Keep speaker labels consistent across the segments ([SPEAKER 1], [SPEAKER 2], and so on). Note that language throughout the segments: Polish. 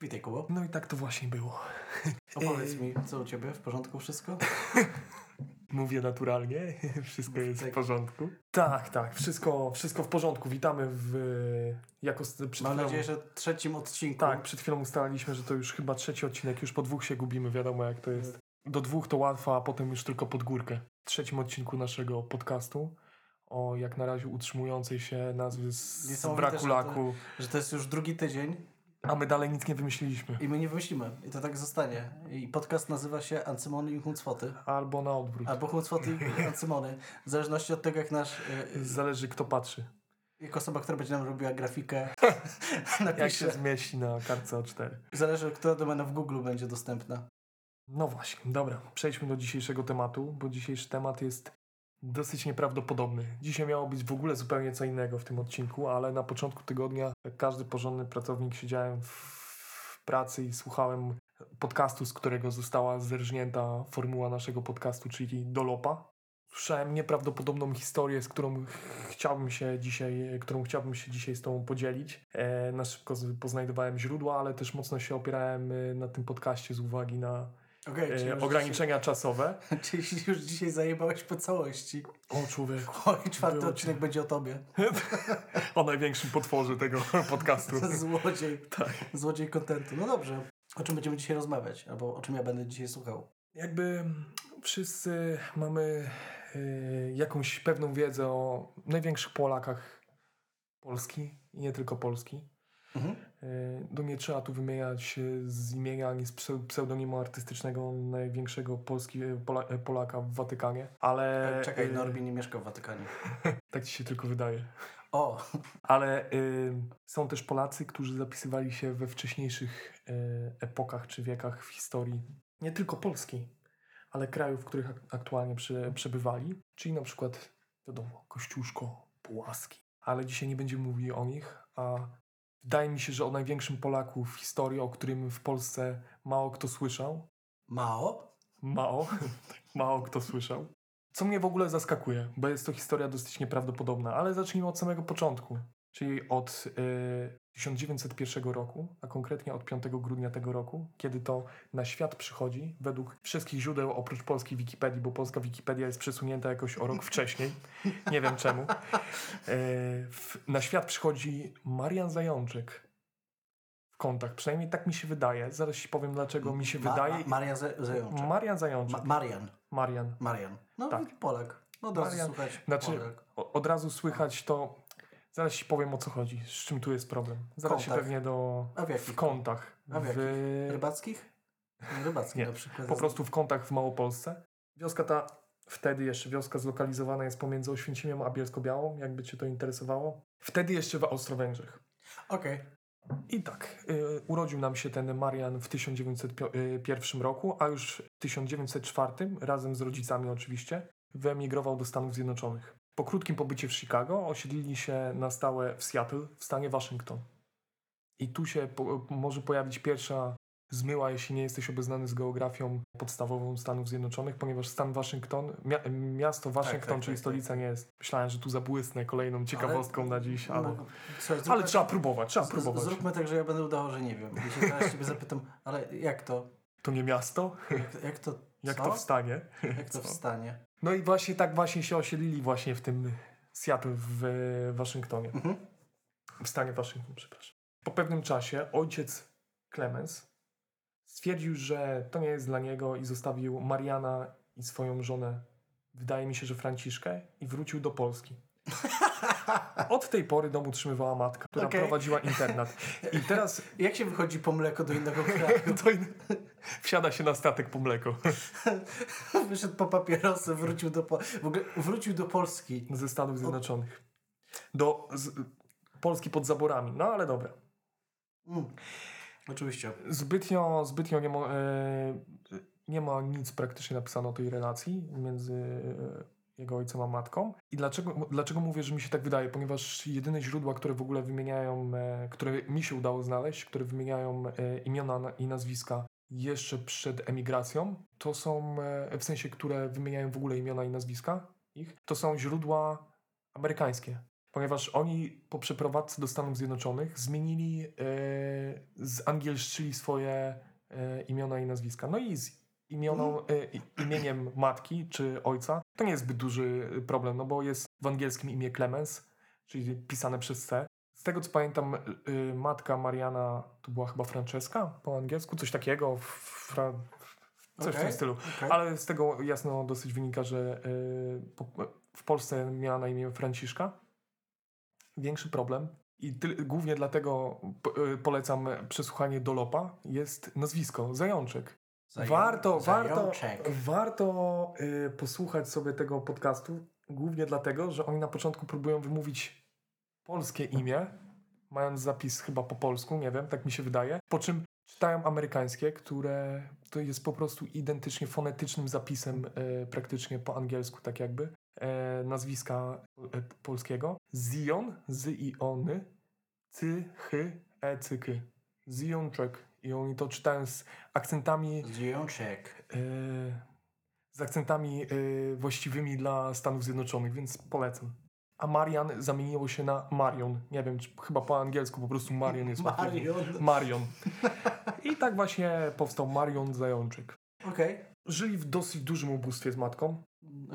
[SPEAKER 1] Witaj, Kubo.
[SPEAKER 2] No i tak to właśnie było.
[SPEAKER 1] Opowiedz mi, co u Ciebie? W porządku wszystko?
[SPEAKER 2] Mówię naturalnie, wszystko jest
[SPEAKER 1] Tak.
[SPEAKER 2] w porządku. Tak, tak, wszystko, wszystko w porządku. Witamy w... Jako przed
[SPEAKER 1] Mam
[SPEAKER 2] chwilą,
[SPEAKER 1] nadzieję, że w trzecim odcinku.
[SPEAKER 2] Tak, przed chwilą ustaliliśmy, że to już chyba trzeci odcinek, już po dwóch się gubimy, wiadomo jak to jest. Do dwóch to łatwo, a potem już tylko pod górkę. W trzecim odcinku naszego podcastu o jak na razie utrzymującej się nazwy z, z
[SPEAKER 1] Niesamowite,
[SPEAKER 2] braku
[SPEAKER 1] że to- Że to jest już drugi tydzień
[SPEAKER 2] a my dalej nic nie wymyśliliśmy.
[SPEAKER 1] i my nie wymyślimy. I to tak zostanie. I podcast nazywa się Ancymony i Huncwoty.
[SPEAKER 2] Albo na odwrót.
[SPEAKER 1] Albo Huncwoty i Ancymony. W zależności od tego, jak nasz... y, y,
[SPEAKER 2] Zależy kto patrzy.
[SPEAKER 1] Jak osoba, która będzie nam robiła grafikę,
[SPEAKER 2] Jak się
[SPEAKER 1] napisze.
[SPEAKER 2] zmieści na kartce A4.
[SPEAKER 1] Zależy, która domena w Google będzie dostępna.
[SPEAKER 2] No właśnie, dobra, przejdźmy do dzisiejszego tematu, bo dzisiejszy temat jest dosyć nieprawdopodobny. Dzisiaj miało być w ogóle zupełnie co innego w tym odcinku, ale na początku tygodnia, jak każdy porządny pracownik, siedziałem w pracy i słuchałem podcastu, z którego została zerżnięta formuła naszego podcastu, czyli Dolopa. Słyszałem nieprawdopodobną historię, z którą ch- chciałbym się dzisiaj, którą chciałbym się dzisiaj z Tobą podzielić. E, na szybko poznajdowałem źródła, ale też mocno się opierałem e, na tym podcaście z uwagi na
[SPEAKER 1] Czyli
[SPEAKER 2] e, ograniczenia czasowe.
[SPEAKER 1] Dzisiaj, czyli już dzisiaj zajebałeś po całości.
[SPEAKER 2] O człowieku.
[SPEAKER 1] Oj, czwarty
[SPEAKER 2] Było
[SPEAKER 1] odcinek będzie o tobie.
[SPEAKER 2] o największym potworze tego podcastu.
[SPEAKER 1] Złodziej.
[SPEAKER 2] Tak.
[SPEAKER 1] Złodziej kontentu. No dobrze. O czym będziemy dzisiaj rozmawiać? Albo o czym ja będę dzisiaj słuchał?
[SPEAKER 2] Jakby wszyscy mamy e, jakąś pewną wiedzę o największych Polakach Polski i nie tylko Polski.
[SPEAKER 1] Mhm.
[SPEAKER 2] E, No nie trzeba tu wymieniać e, z imienia ani z pseu- pseudonimu artystycznego największego Polski, e, Pola, Polaka w Watykanie, ale...
[SPEAKER 1] Czekaj, Norbi nie mieszka w Watykanie.
[SPEAKER 2] Tak ci się tylko wydaje.
[SPEAKER 1] O,
[SPEAKER 2] Ale y, są też Polacy, którzy zapisywali się we wcześniejszych y, epokach czy wiekach w historii nie tylko Polski, ale krajów, w których ak- aktualnie prze, przebywali, czyli na przykład, wiadomo, Kościuszko, Pułaski. Ale dzisiaj nie będziemy mówili o nich, a wydaje mi się, że o największym Polaku w historii, o którym w Polsce mało kto słyszał,
[SPEAKER 1] Mao?
[SPEAKER 2] Mało, mało kto słyszał. Co mnie w ogóle zaskakuje, bo jest to historia dosyć nieprawdopodobna, ale zacznijmy od samego początku, czyli od y, 1901 roku, a konkretnie od 5 grudnia tego roku, kiedy to na świat przychodzi, według wszystkich źródeł oprócz polskiej Wikipedii, bo polska Wikipedia jest przesunięta jakoś o rok wcześniej, nie wiem czemu, y, na świat przychodzi Marian Zajączek w kątach, przynajmniej tak mi się wydaje. Zaraz ci powiem, dlaczego mi się
[SPEAKER 1] Ma-
[SPEAKER 2] wydaje.
[SPEAKER 1] Ma- Marian Ze- Zajączek.
[SPEAKER 2] Marian Zajączek.
[SPEAKER 1] Ma- Marian.
[SPEAKER 2] Marian.
[SPEAKER 1] Marian. No,
[SPEAKER 2] Tak.
[SPEAKER 1] Polak. No, od razu
[SPEAKER 2] Marian.
[SPEAKER 1] słuchać.
[SPEAKER 2] Znaczy,
[SPEAKER 1] Polak.
[SPEAKER 2] od razu słychać to. Zaraz ci powiem o co chodzi, z czym tu jest problem. Zaraz się
[SPEAKER 1] Kątach.
[SPEAKER 2] pewnie do.
[SPEAKER 1] A w
[SPEAKER 2] W
[SPEAKER 1] jakich?
[SPEAKER 2] kątach.
[SPEAKER 1] A w jakich?
[SPEAKER 2] W,
[SPEAKER 1] Rybackich? Rybackich
[SPEAKER 2] Nie,
[SPEAKER 1] na przykład.
[SPEAKER 2] po prostu w kątach w Małopolsce. Wioska ta, wtedy jeszcze wioska zlokalizowana jest pomiędzy Oświęcimiem a Bielsko-Białą, jakby cię to interesowało. Wtedy jeszcze w Austro-Węgrzech.
[SPEAKER 1] Okej.
[SPEAKER 2] I tak, y, urodził nam się ten Marian w 1901 roku, a już w 1904, razem z rodzicami oczywiście, wyemigrował do Stanów Zjednoczonych. Po krótkim pobycie w Chicago osiedlili się na stałe w Seattle w stanie Waszyngton. I tu się po, może pojawić pierwsza zmyła, jeśli nie jesteś obeznany z geografią podstawową Stanów Zjednoczonych, ponieważ stan Waszyngton, mia, miasto Waszyngton,
[SPEAKER 1] tak,
[SPEAKER 2] czyli
[SPEAKER 1] tak,
[SPEAKER 2] stolica nie jest. Myślałem, że tu zabłysnę kolejną ciekawostką na dziś, ale...
[SPEAKER 1] No, słuchaj,
[SPEAKER 2] Ale trzeba próbować, trzeba
[SPEAKER 1] z-
[SPEAKER 2] próbować.
[SPEAKER 1] Zróbmy tak, że ja będę udawał, że nie wiem. Jeśli teraz ciebie zapytam, ale jak to?
[SPEAKER 2] To nie miasto?
[SPEAKER 1] Jak, jak to?
[SPEAKER 2] Jak
[SPEAKER 1] co?
[SPEAKER 2] to wstanie?
[SPEAKER 1] Jak to wstanie?
[SPEAKER 2] No i właśnie tak właśnie się osiedlili właśnie w tym Seattle w Waszyngtonie.
[SPEAKER 1] Mhm.
[SPEAKER 2] W stanie Waszyngton, przepraszam. Po pewnym czasie ojciec Clemens stwierdził, że to nie jest dla niego i zostawił Mariana i swoją żonę, wydaje mi się, że Franciszkę i wrócił do Polski. Od tej pory dom utrzymywała matka, która
[SPEAKER 1] Okej.
[SPEAKER 2] prowadziła internat. I teraz
[SPEAKER 1] Jak się wychodzi po mleko do innego kraju?
[SPEAKER 2] to in... wsiada się na statek po mleko
[SPEAKER 1] Wyszedł po papierosy, wrócił do, po... w ogóle wrócił do Polski.
[SPEAKER 2] ze Stanów Zjednoczonych. Do z... Polski pod zaborami. No ale dobra.
[SPEAKER 1] Mm. Oczywiście.
[SPEAKER 2] Zbytnio, zbytnio nie, ma, e, nie ma nic praktycznie napisane o tej relacji między e, jego ojcem a matką. I dlaczego, dlaczego mówię, że mi się tak wydaje? Ponieważ jedyne źródła, które w ogóle wymieniają, e, które mi się udało znaleźć, które wymieniają e, imiona na- i nazwiska jeszcze przed emigracją, to są, e, w sensie, które wymieniają w ogóle imiona i nazwiska ich, to są źródła amerykańskie. ponieważ oni po przeprowadzce do Stanów Zjednoczonych zmienili, e, zangielszczyli swoje e, imiona i nazwiska. No i z imioną, e, i- imieniem matki czy ojca to nie jest zbyt duży problem, no bo jest w angielskim imię Clemens, czyli pisane przez C. Z tego co pamiętam, y, matka Mariana to była chyba Francesca po angielsku, coś takiego, fra, coś w
[SPEAKER 1] Okej,
[SPEAKER 2] tym stylu.
[SPEAKER 1] okej.
[SPEAKER 2] Ale z tego jasno dosyć wynika, że w Polsce miała na imię Franciszka. Większy problem. I ty, głównie dlatego po, polecam przesłuchanie Dolopa. Jest nazwisko Zajączek.
[SPEAKER 1] Zają-
[SPEAKER 2] warto, warto,
[SPEAKER 1] zajączek.
[SPEAKER 2] warto y, posłuchać sobie tego podcastu. Głównie dlatego, że oni na początku próbują wymówić polskie imię, mając zapis chyba po polsku, nie wiem, tak mi się wydaje. Po czym czytają amerykańskie, które to jest po prostu identycznie fonetycznym zapisem e, praktycznie po angielsku, tak jakby, e, nazwiska e, polskiego. Zion, z i ony, cy, chy, e, cyky. Zionczek. I oni to czytają z akcentami
[SPEAKER 1] Zajączek.
[SPEAKER 2] e, z akcentami e, właściwymi dla Stanów Zjednoczonych, więc polecam. A Marian zamieniło się na Marion. Nie wiem, czy chyba po angielsku po prostu Marion jest.
[SPEAKER 1] Marion.
[SPEAKER 2] Marion. I tak właśnie powstał Marion Zajączyk.
[SPEAKER 1] Okej,
[SPEAKER 2] Żyli w dosyć dużym ubóstwie z matką,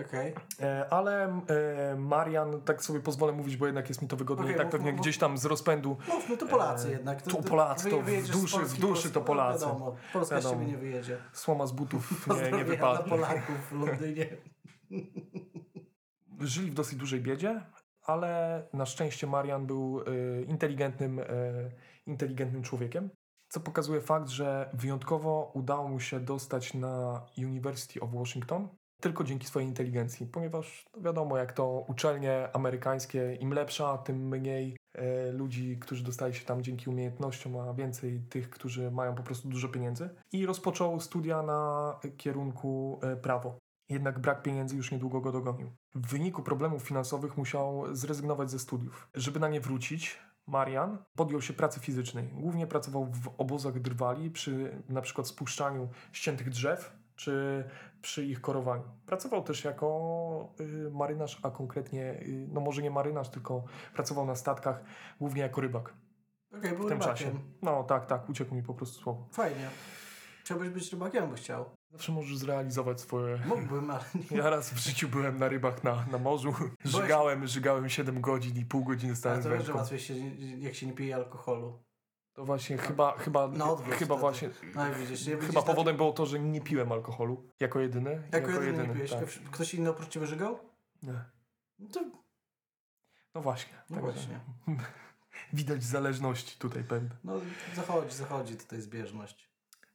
[SPEAKER 1] okej.
[SPEAKER 2] e, ale e, Marian, tak sobie pozwolę mówić, bo jednak jest mi to wygodniej,
[SPEAKER 1] Okej,
[SPEAKER 2] tak
[SPEAKER 1] mów,
[SPEAKER 2] pewnie
[SPEAKER 1] mów,
[SPEAKER 2] gdzieś tam z rozpędu
[SPEAKER 1] no to Polacy
[SPEAKER 2] E,
[SPEAKER 1] jednak.
[SPEAKER 2] tu Polacy, to w
[SPEAKER 1] z
[SPEAKER 2] duszy- w duszy to
[SPEAKER 1] no,
[SPEAKER 2] Polacy.
[SPEAKER 1] Wiadomo, Polska z
[SPEAKER 2] Wiadomo.
[SPEAKER 1] ciebie nie wyjedzie.
[SPEAKER 2] słoma z butów nie, nie wypadnie.
[SPEAKER 1] Polaków w Londynie.
[SPEAKER 2] Żyli w dosyć dużej biedzie, ale na szczęście Marian był e, inteligentnym, e, inteligentnym człowiekiem, co pokazuje fakt, że wyjątkowo udało mu się dostać na University of Washington tylko dzięki swojej inteligencji, ponieważ no wiadomo, jak to uczelnie amerykańskie, im lepsza, tym mniej e, ludzi, którzy dostali się tam dzięki umiejętnościom, a więcej tych, którzy mają po prostu dużo pieniędzy. I rozpoczął studia na kierunku e, prawo. Jednak brak pieniędzy już niedługo go dogonił. W wyniku problemów finansowych musiał zrezygnować ze studiów. Żeby na nie wrócić, Marian podjął się pracy fizycznej. Głównie pracował w obozach drwali przy na przykład spuszczaniu ściętych drzew czy przy ich korowaniu. Pracował też jako y, marynarz, a konkretnie, y, no może nie marynarz, tylko pracował na statkach, głównie jako rybak
[SPEAKER 1] był
[SPEAKER 2] w tym
[SPEAKER 1] rybakiem.
[SPEAKER 2] czasie. No tak, tak, uciekł mi po prostu słowo.
[SPEAKER 1] Fajnie. Chciałbyś być rybakiem, bo chciał.
[SPEAKER 2] Zawsze możesz zrealizować swoje
[SPEAKER 1] Mógłbym, ale nie.
[SPEAKER 2] Ja raz w życiu byłem na rybach na, na morzu. Żygałem, żygałem 7 godzin i pół godziny stałem z
[SPEAKER 1] to wiesz, że łatwiej się, jak się nie pije alkoholu.
[SPEAKER 2] To właśnie chyba, chyba,
[SPEAKER 1] Na odwrót
[SPEAKER 2] chyba
[SPEAKER 1] wtedy.
[SPEAKER 2] właśnie,
[SPEAKER 1] No i widzisz,
[SPEAKER 2] chyba
[SPEAKER 1] widzisz,
[SPEAKER 2] powodem było to, że nie piłem alkoholu jako jedyny.
[SPEAKER 1] Jako, jedyny nie pijesz.
[SPEAKER 2] tak.
[SPEAKER 1] Ktoś inny oprócz ciebie żygał?
[SPEAKER 2] Nie.
[SPEAKER 1] No to
[SPEAKER 2] No właśnie.
[SPEAKER 1] No
[SPEAKER 2] także
[SPEAKER 1] właśnie.
[SPEAKER 2] Widać zależności tutaj pewne.
[SPEAKER 1] no, zachodzi, zachodzi tutaj zbieżność.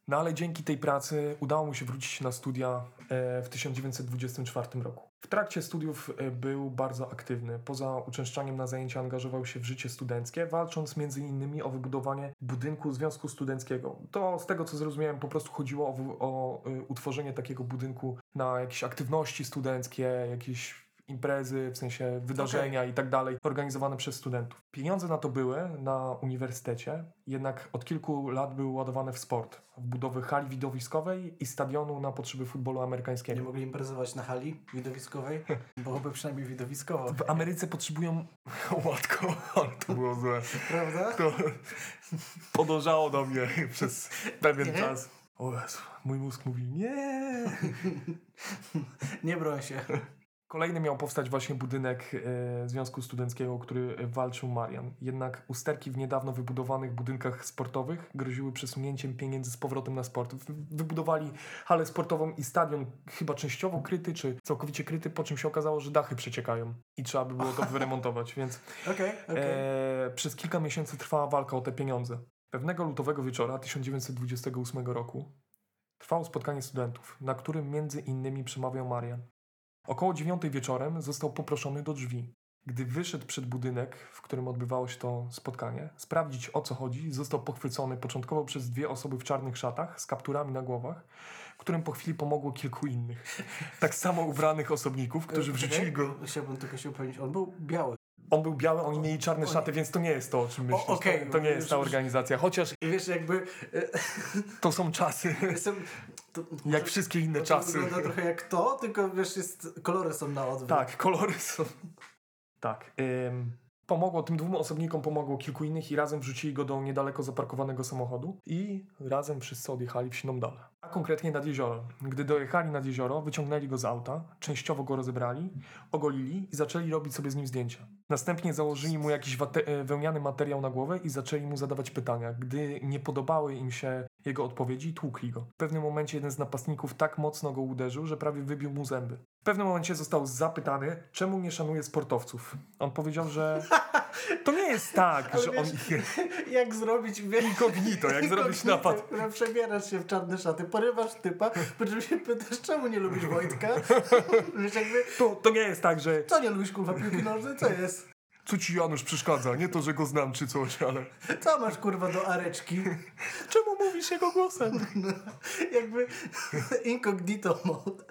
[SPEAKER 2] No ale dzięki tej pracy udało mu się wrócić na studia e, w 1924 roku. W trakcie studiów e, był bardzo aktywny. Poza uczęszczaniem na zajęcia angażował się w życie studenckie, walcząc innymi o wybudowanie budynku Związku Studenckiego. To z tego co zrozumiałem po prostu chodziło o, o e, utworzenie takiego budynku na jakieś aktywności studenckie, jakieś imprezy, w sensie wydarzenia i tak dalej, organizowane przez studentów. Pieniądze na to były na uniwersytecie, jednak od kilku lat były ładowane w sport, w budowę hali widowiskowej i stadionu na potrzeby futbolu
[SPEAKER 1] Nie
[SPEAKER 2] amerykańskiego.
[SPEAKER 1] mogli imprezować na hali widowiskowej? Byłoby przynajmniej widowiskowo.
[SPEAKER 2] W Ameryce potrzebują łatko, ale to było złe.
[SPEAKER 1] Prawda?
[SPEAKER 2] To podążało do mnie przez pewien
[SPEAKER 1] Nie?
[SPEAKER 2] czas. O Jezu, mój mózg mówi nie.
[SPEAKER 1] Nie broń się.
[SPEAKER 2] Kolejny miał powstać właśnie budynek e, Związku Studenckiego, który walczył Marian. Jednak usterki w niedawno wybudowanych budynkach sportowych groziły przesunięciem pieniędzy z powrotem na sport. Wybudowali halę sportową i stadion chyba częściowo kryty, czy całkowicie kryty, po czym się okazało, że dachy przeciekają i trzeba by było to wyremontować, więc
[SPEAKER 1] Okej, okej.
[SPEAKER 2] e, przez kilka miesięcy trwała walka o te pieniądze. Pewnego lutowego wieczora 1928 roku trwało spotkanie studentów, na którym między innymi przemawiał Marian. Około dziewiątej wieczorem został poproszony do drzwi. Gdy wyszedł przed budynek, w którym odbywało się to spotkanie, sprawdzić o co chodzi, został pochwycony początkowo przez dwie osoby w czarnych szatach z kapturami na głowach, którym po chwili pomogło kilku innych. Tak samo ubranych osobników, którzy wrzucili go.
[SPEAKER 1] Chciałbym tylko się upewnić. On był biały.
[SPEAKER 2] On był biały, oni mieli czarne
[SPEAKER 1] Oni-
[SPEAKER 2] szaty, więc to nie jest to, o czym myślisz.
[SPEAKER 1] okej,
[SPEAKER 2] to, to nie
[SPEAKER 1] już-
[SPEAKER 2] jest ta organizacja. Chociaż
[SPEAKER 1] wiesz, jakby... e,
[SPEAKER 2] to są czasy.
[SPEAKER 1] To,
[SPEAKER 2] jak wszystkie inne
[SPEAKER 1] to
[SPEAKER 2] czasy.
[SPEAKER 1] wygląda trochę jak to, tylko wiesz, jest, kolory są na odwrót.
[SPEAKER 2] Tak, kolory są. Tak. ym, Pomogło, tym dwóm osobnikom pomogło kilku innych i razem wrzucili go do niedaleko zaparkowanego samochodu i razem wszyscy odjechali w siną dalę. A konkretnie nad jezioro. Gdy dojechali nad jezioro, wyciągnęli go z auta, częściowo go rozebrali, ogolili i zaczęli robić sobie z nim zdjęcia. Następnie założyli mu jakiś e, wełniany materiał na głowę i zaczęli mu zadawać pytania. Gdy nie podobały im się jego odpowiedzi, tłukli go. W pewnym momencie jeden z napastników tak mocno go uderzył, że prawie wybił mu zęby. W pewnym momencie został zapytany, czemu nie szanuje sportowców. On powiedział, że to nie jest tak,
[SPEAKER 1] Ale
[SPEAKER 2] że on
[SPEAKER 1] Jak zrobić... Wiesz,
[SPEAKER 2] incognito, jak zrobić napad.
[SPEAKER 1] Przebierasz się w czarne szaty, porywasz typa, po czym się pytasz, czemu nie lubisz Wojtka? Wiesz, jakby,
[SPEAKER 2] To, to nie jest tak, że
[SPEAKER 1] co nie lubisz, kurwa, piłki nożnej? Co jest?
[SPEAKER 2] Co ci Janusz przeszkadza, nie to, że go znam czy coś, ale
[SPEAKER 1] Co masz, kurwa, do areczki?
[SPEAKER 2] czemu mówisz jego głosem?
[SPEAKER 1] Jakby incognito mode.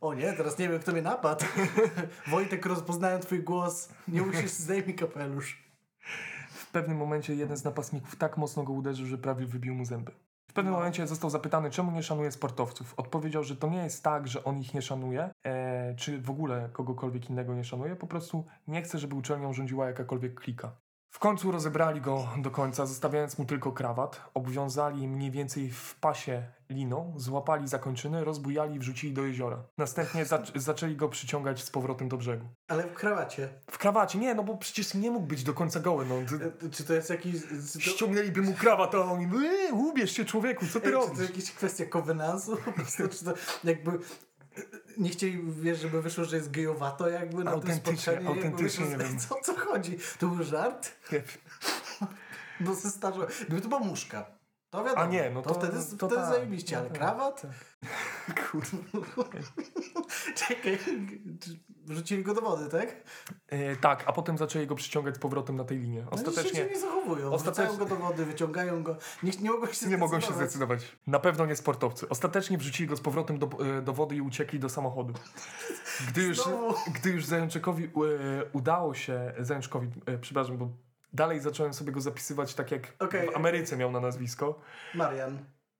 [SPEAKER 1] O nie, teraz nie wiem, kto mnie napadł. Wojtek, rozpoznałem twój głos. Nie musisz, zdejmij kapelusz.
[SPEAKER 2] W pewnym momencie jeden z napastników tak mocno go uderzył, że prawie wybił mu zęby. Pewnym momencie został zapytany, czemu nie szanuje sportowców. Odpowiedział, że to nie jest tak, że on ich nie szanuje, e, czy w ogóle kogokolwiek innego nie szanuje, po prostu nie chce, żeby uczelnią rządziła jakakolwiek klika. W końcu rozebrali go do końca, zostawiając mu tylko krawat, obwiązali mniej więcej w pasie liną, złapali zakończyny, rozbujali i wrzucili do jeziora. Następnie zac- zaczęli go przyciągać z powrotem do brzegu.
[SPEAKER 1] Ale w krawacie.
[SPEAKER 2] W krawacie, nie, no bo przecież nie mógł być do końca goły, no.
[SPEAKER 1] E, Czy to jest jakiś... To,
[SPEAKER 2] Ściągnęliby mu krawat, a oni, eee, ubierz się człowieku, co ty
[SPEAKER 1] Ej, czy to
[SPEAKER 2] robisz?
[SPEAKER 1] jakaś kwestia kowenansu? Po prostu, czy to jakby... Nie chcieli, wiesz, żeby wyszło, że jest gejowato jakby na tym
[SPEAKER 2] Autentycznie,
[SPEAKER 1] spotkaniu. jakby
[SPEAKER 2] autentycznie
[SPEAKER 1] wyszło,
[SPEAKER 2] nie wiem.
[SPEAKER 1] Co, co chodzi? To był żart?
[SPEAKER 2] Nie.
[SPEAKER 1] Bo ze starze... Gdyby to była muszka. To wiadomo.
[SPEAKER 2] A nie, no to-
[SPEAKER 1] to, wtedy,
[SPEAKER 2] to
[SPEAKER 1] wtedy
[SPEAKER 2] tak,
[SPEAKER 1] zajebiście, ale
[SPEAKER 2] tak, Kurde.
[SPEAKER 1] Czekaj, wrzucili go do wody, tak?
[SPEAKER 2] E, tak, a potem zaczęli go przyciągać z powrotem na tej linie.
[SPEAKER 1] No
[SPEAKER 2] Ostatecznie
[SPEAKER 1] się nie zachowują.
[SPEAKER 2] Ostatecznie-
[SPEAKER 1] Wrzucają go do wody, wyciągają go. Nie, nie mogą się
[SPEAKER 2] nie mogą się
[SPEAKER 1] zdecydować.
[SPEAKER 2] zdecydować. Na pewno nie sportowcy. Ostatecznie wrzucili go z powrotem do, e, do wody i uciekli do samochodu. Gdy już,
[SPEAKER 1] Znowu.
[SPEAKER 2] gdy już Zajączykowi e, udało się, Zajączkowi, e, przepraszam, bo dalej zacząłem sobie go zapisywać tak jak
[SPEAKER 1] Okej.
[SPEAKER 2] w Ameryce miał na nazwisko.
[SPEAKER 1] Marian.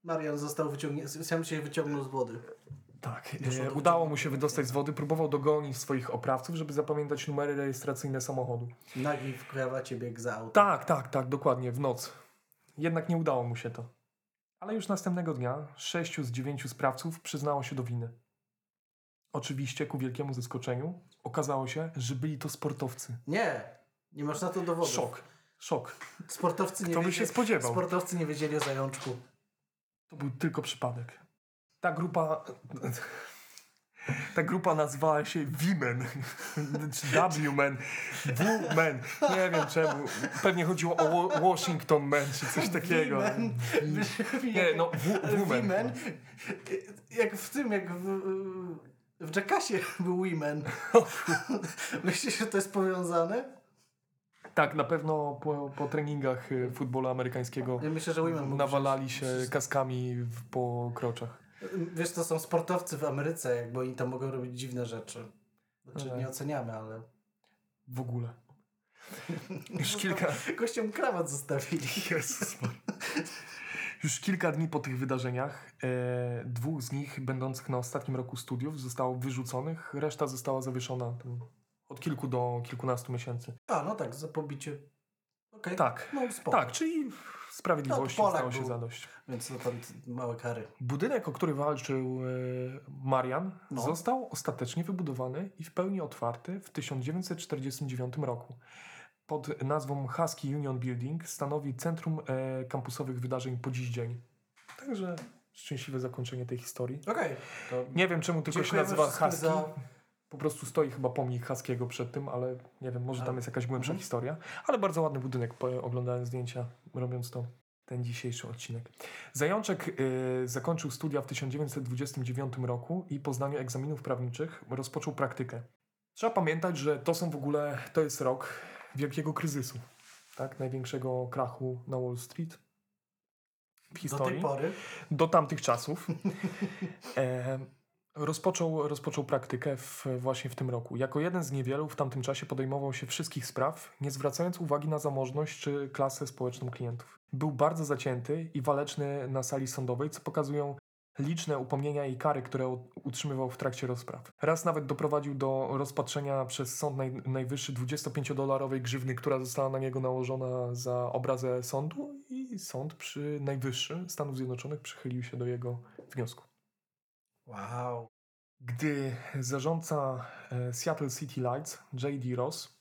[SPEAKER 1] Marian został wyciągnięty, sam się wyciągnął z wody.
[SPEAKER 2] Tak, e,
[SPEAKER 1] do
[SPEAKER 2] udało mu się wydostać z wody, próbował dogonić swoich oprawców, żeby zapamiętać numery rejestracyjne samochodu.
[SPEAKER 1] Nagi w krawacie biegł za auto.
[SPEAKER 2] Tak, tak, tak, dokładnie, w noc. Jednak nie udało mu się to. Ale już następnego dnia sześciu z dziewięciu sprawców przyznało się do winy. Oczywiście, ku wielkiemu zaskoczeniu, okazało się, że byli to sportowcy.
[SPEAKER 1] Nie, nie masz na to dowodów.
[SPEAKER 2] Szok, szok.
[SPEAKER 1] Sportowcy nie
[SPEAKER 2] Kto by
[SPEAKER 1] wiedzieli,
[SPEAKER 2] się spodziewał?
[SPEAKER 1] Sportowcy nie wiedzieli o zajączku.
[SPEAKER 2] To był tylko przypadek. Ta grupa... Ta grupa nazywała się V-Men, czy W-Men, W-Men, nie wiem czemu. Pewnie chodziło o Wa- Washington Men, czy coś takiego. Nie, no, w-
[SPEAKER 1] Ale
[SPEAKER 2] Women.
[SPEAKER 1] V-Men, jak w tym, jak w, w Jackassie był Women. Myślisz, że to jest powiązane?
[SPEAKER 2] Tak, na pewno po, po treningach y, futbolu amerykańskiego
[SPEAKER 1] Ja myślę, że Women
[SPEAKER 2] nawalali się kaskami w, po kroczach.
[SPEAKER 1] Wiesz, to są sportowcy w Ameryce, jakby oni tam mogą robić dziwne rzeczy. Znaczy,
[SPEAKER 2] Tak.
[SPEAKER 1] nie oceniamy, ale...
[SPEAKER 2] W ogóle. Już kilka...
[SPEAKER 1] Gościom krawat zostawili.
[SPEAKER 2] Jezus. Już kilka dni po tych wydarzeniach, e, dwóch z nich, będących na ostatnim roku studiów, zostało wyrzuconych, reszta została zawieszona od kilku do kilkunastu miesięcy.
[SPEAKER 1] A, no tak, za pobicie. Okej.
[SPEAKER 2] Tak,
[SPEAKER 1] No spoko.
[SPEAKER 2] tak, czyli sprawiedliwości
[SPEAKER 1] No,
[SPEAKER 2] stało się
[SPEAKER 1] był.
[SPEAKER 2] zadość.
[SPEAKER 1] Więc no tam małe kary.
[SPEAKER 2] Budynek, o który walczył e, Marian,
[SPEAKER 1] No.
[SPEAKER 2] został ostatecznie wybudowany i w pełni otwarty w 1949 roku. Pod nazwą Husky Union Building stanowi centrum e, kampusowych wydarzeń po dziś dzień. Także szczęśliwe zakończenie tej historii.
[SPEAKER 1] Okej. To
[SPEAKER 2] Nie wiem czemu tylko się nazywa Husky.
[SPEAKER 1] za-
[SPEAKER 2] Po prostu stoi chyba pomnik Huskiego przed tym, ale nie wiem, może tam jest jakaś głębsza
[SPEAKER 1] Mhm.
[SPEAKER 2] historia. Ale bardzo ładny budynek, oglądałem zdjęcia, robiąc to ten dzisiejszy odcinek. Zajączek y, zakończył studia w 1929 roku i po zdaniu egzaminów prawniczych rozpoczął praktykę. Trzeba pamiętać, że to są w ogóle, to jest rok wielkiego kryzysu, tak? Największego krachu na Wall Street w
[SPEAKER 1] do
[SPEAKER 2] historii
[SPEAKER 1] tej pory.
[SPEAKER 2] do tamtych czasów. E, rozpoczął, rozpoczął praktykę w, właśnie w tym roku. Jako jeden z niewielu w tamtym czasie podejmował się wszystkich spraw, nie zwracając uwagi na zamożność czy klasę społeczną klientów. Był bardzo zacięty i waleczny na sali sądowej, co pokazują liczne upomnienia i kary, które utrzymywał w trakcie rozpraw. Raz nawet doprowadził do rozpatrzenia przez Sąd naj, Najwyższy 25-dolarowej grzywny, która została na niego nałożona za obrazę sądu i sąd przy Najwyższy Stanów Zjednoczonych przychylił się do jego wniosku.
[SPEAKER 1] Wow.
[SPEAKER 2] Gdy zarządca e, Seattle City Lights, J.D. Ross,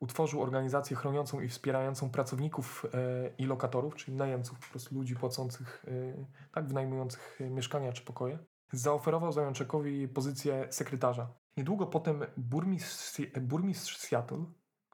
[SPEAKER 2] utworzył organizację chroniącą i wspierającą pracowników e, i lokatorów, czyli najemców, po prostu ludzi płacących, e, tak, wynajmujących mieszkania czy pokoje, zaoferował Zajączekowi pozycję sekretarza. Niedługo potem burmistrz, burmistrz Seattle,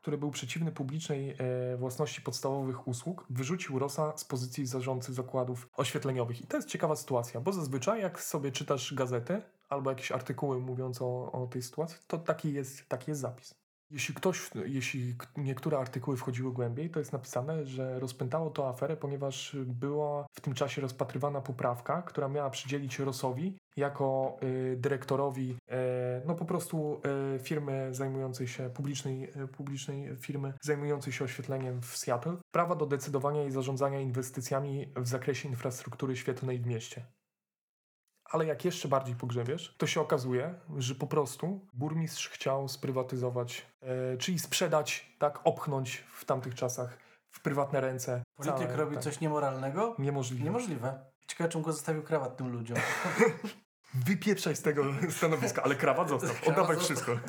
[SPEAKER 2] który był przeciwny publicznej e, własności podstawowych usług, wyrzucił Rossa z pozycji zarządcy zakładów oświetleniowych. I to jest ciekawa sytuacja, bo zazwyczaj jak sobie czytasz gazetę albo jakieś artykuły mówiące o, o tej sytuacji, to taki jest, taki jest zapis. Jeśli ktoś, jeśli niektóre artykuły wchodziły głębiej, to jest napisane, że rozpętało to aferę, ponieważ była w tym czasie rozpatrywana poprawka, która miała przydzielić Rossowi jako y, dyrektorowi, e, no po prostu e, firmy zajmującej się, publicznej, e, publicznej firmy zajmującej się oświetleniem w Seattle, prawa do decydowania i zarządzania inwestycjami w zakresie infrastruktury świetlnej w mieście. Ale jak jeszcze bardziej pogrzebiesz, to się okazuje, że po prostu burmistrz chciał sprywatyzować, e, czyli sprzedać, tak, opchnąć w tamtych czasach w prywatne ręce.
[SPEAKER 1] Polityk
[SPEAKER 2] całe,
[SPEAKER 1] robi
[SPEAKER 2] tak,
[SPEAKER 1] coś niemoralnego?
[SPEAKER 2] Niemożliwe.
[SPEAKER 1] Niemożliwe. Ciekawe, czym go zostawił krawat tym ludziom.
[SPEAKER 2] Wypieprzaj z tego stanowiska, ale krawat.
[SPEAKER 1] Krawat
[SPEAKER 2] Oddawaj wszystko.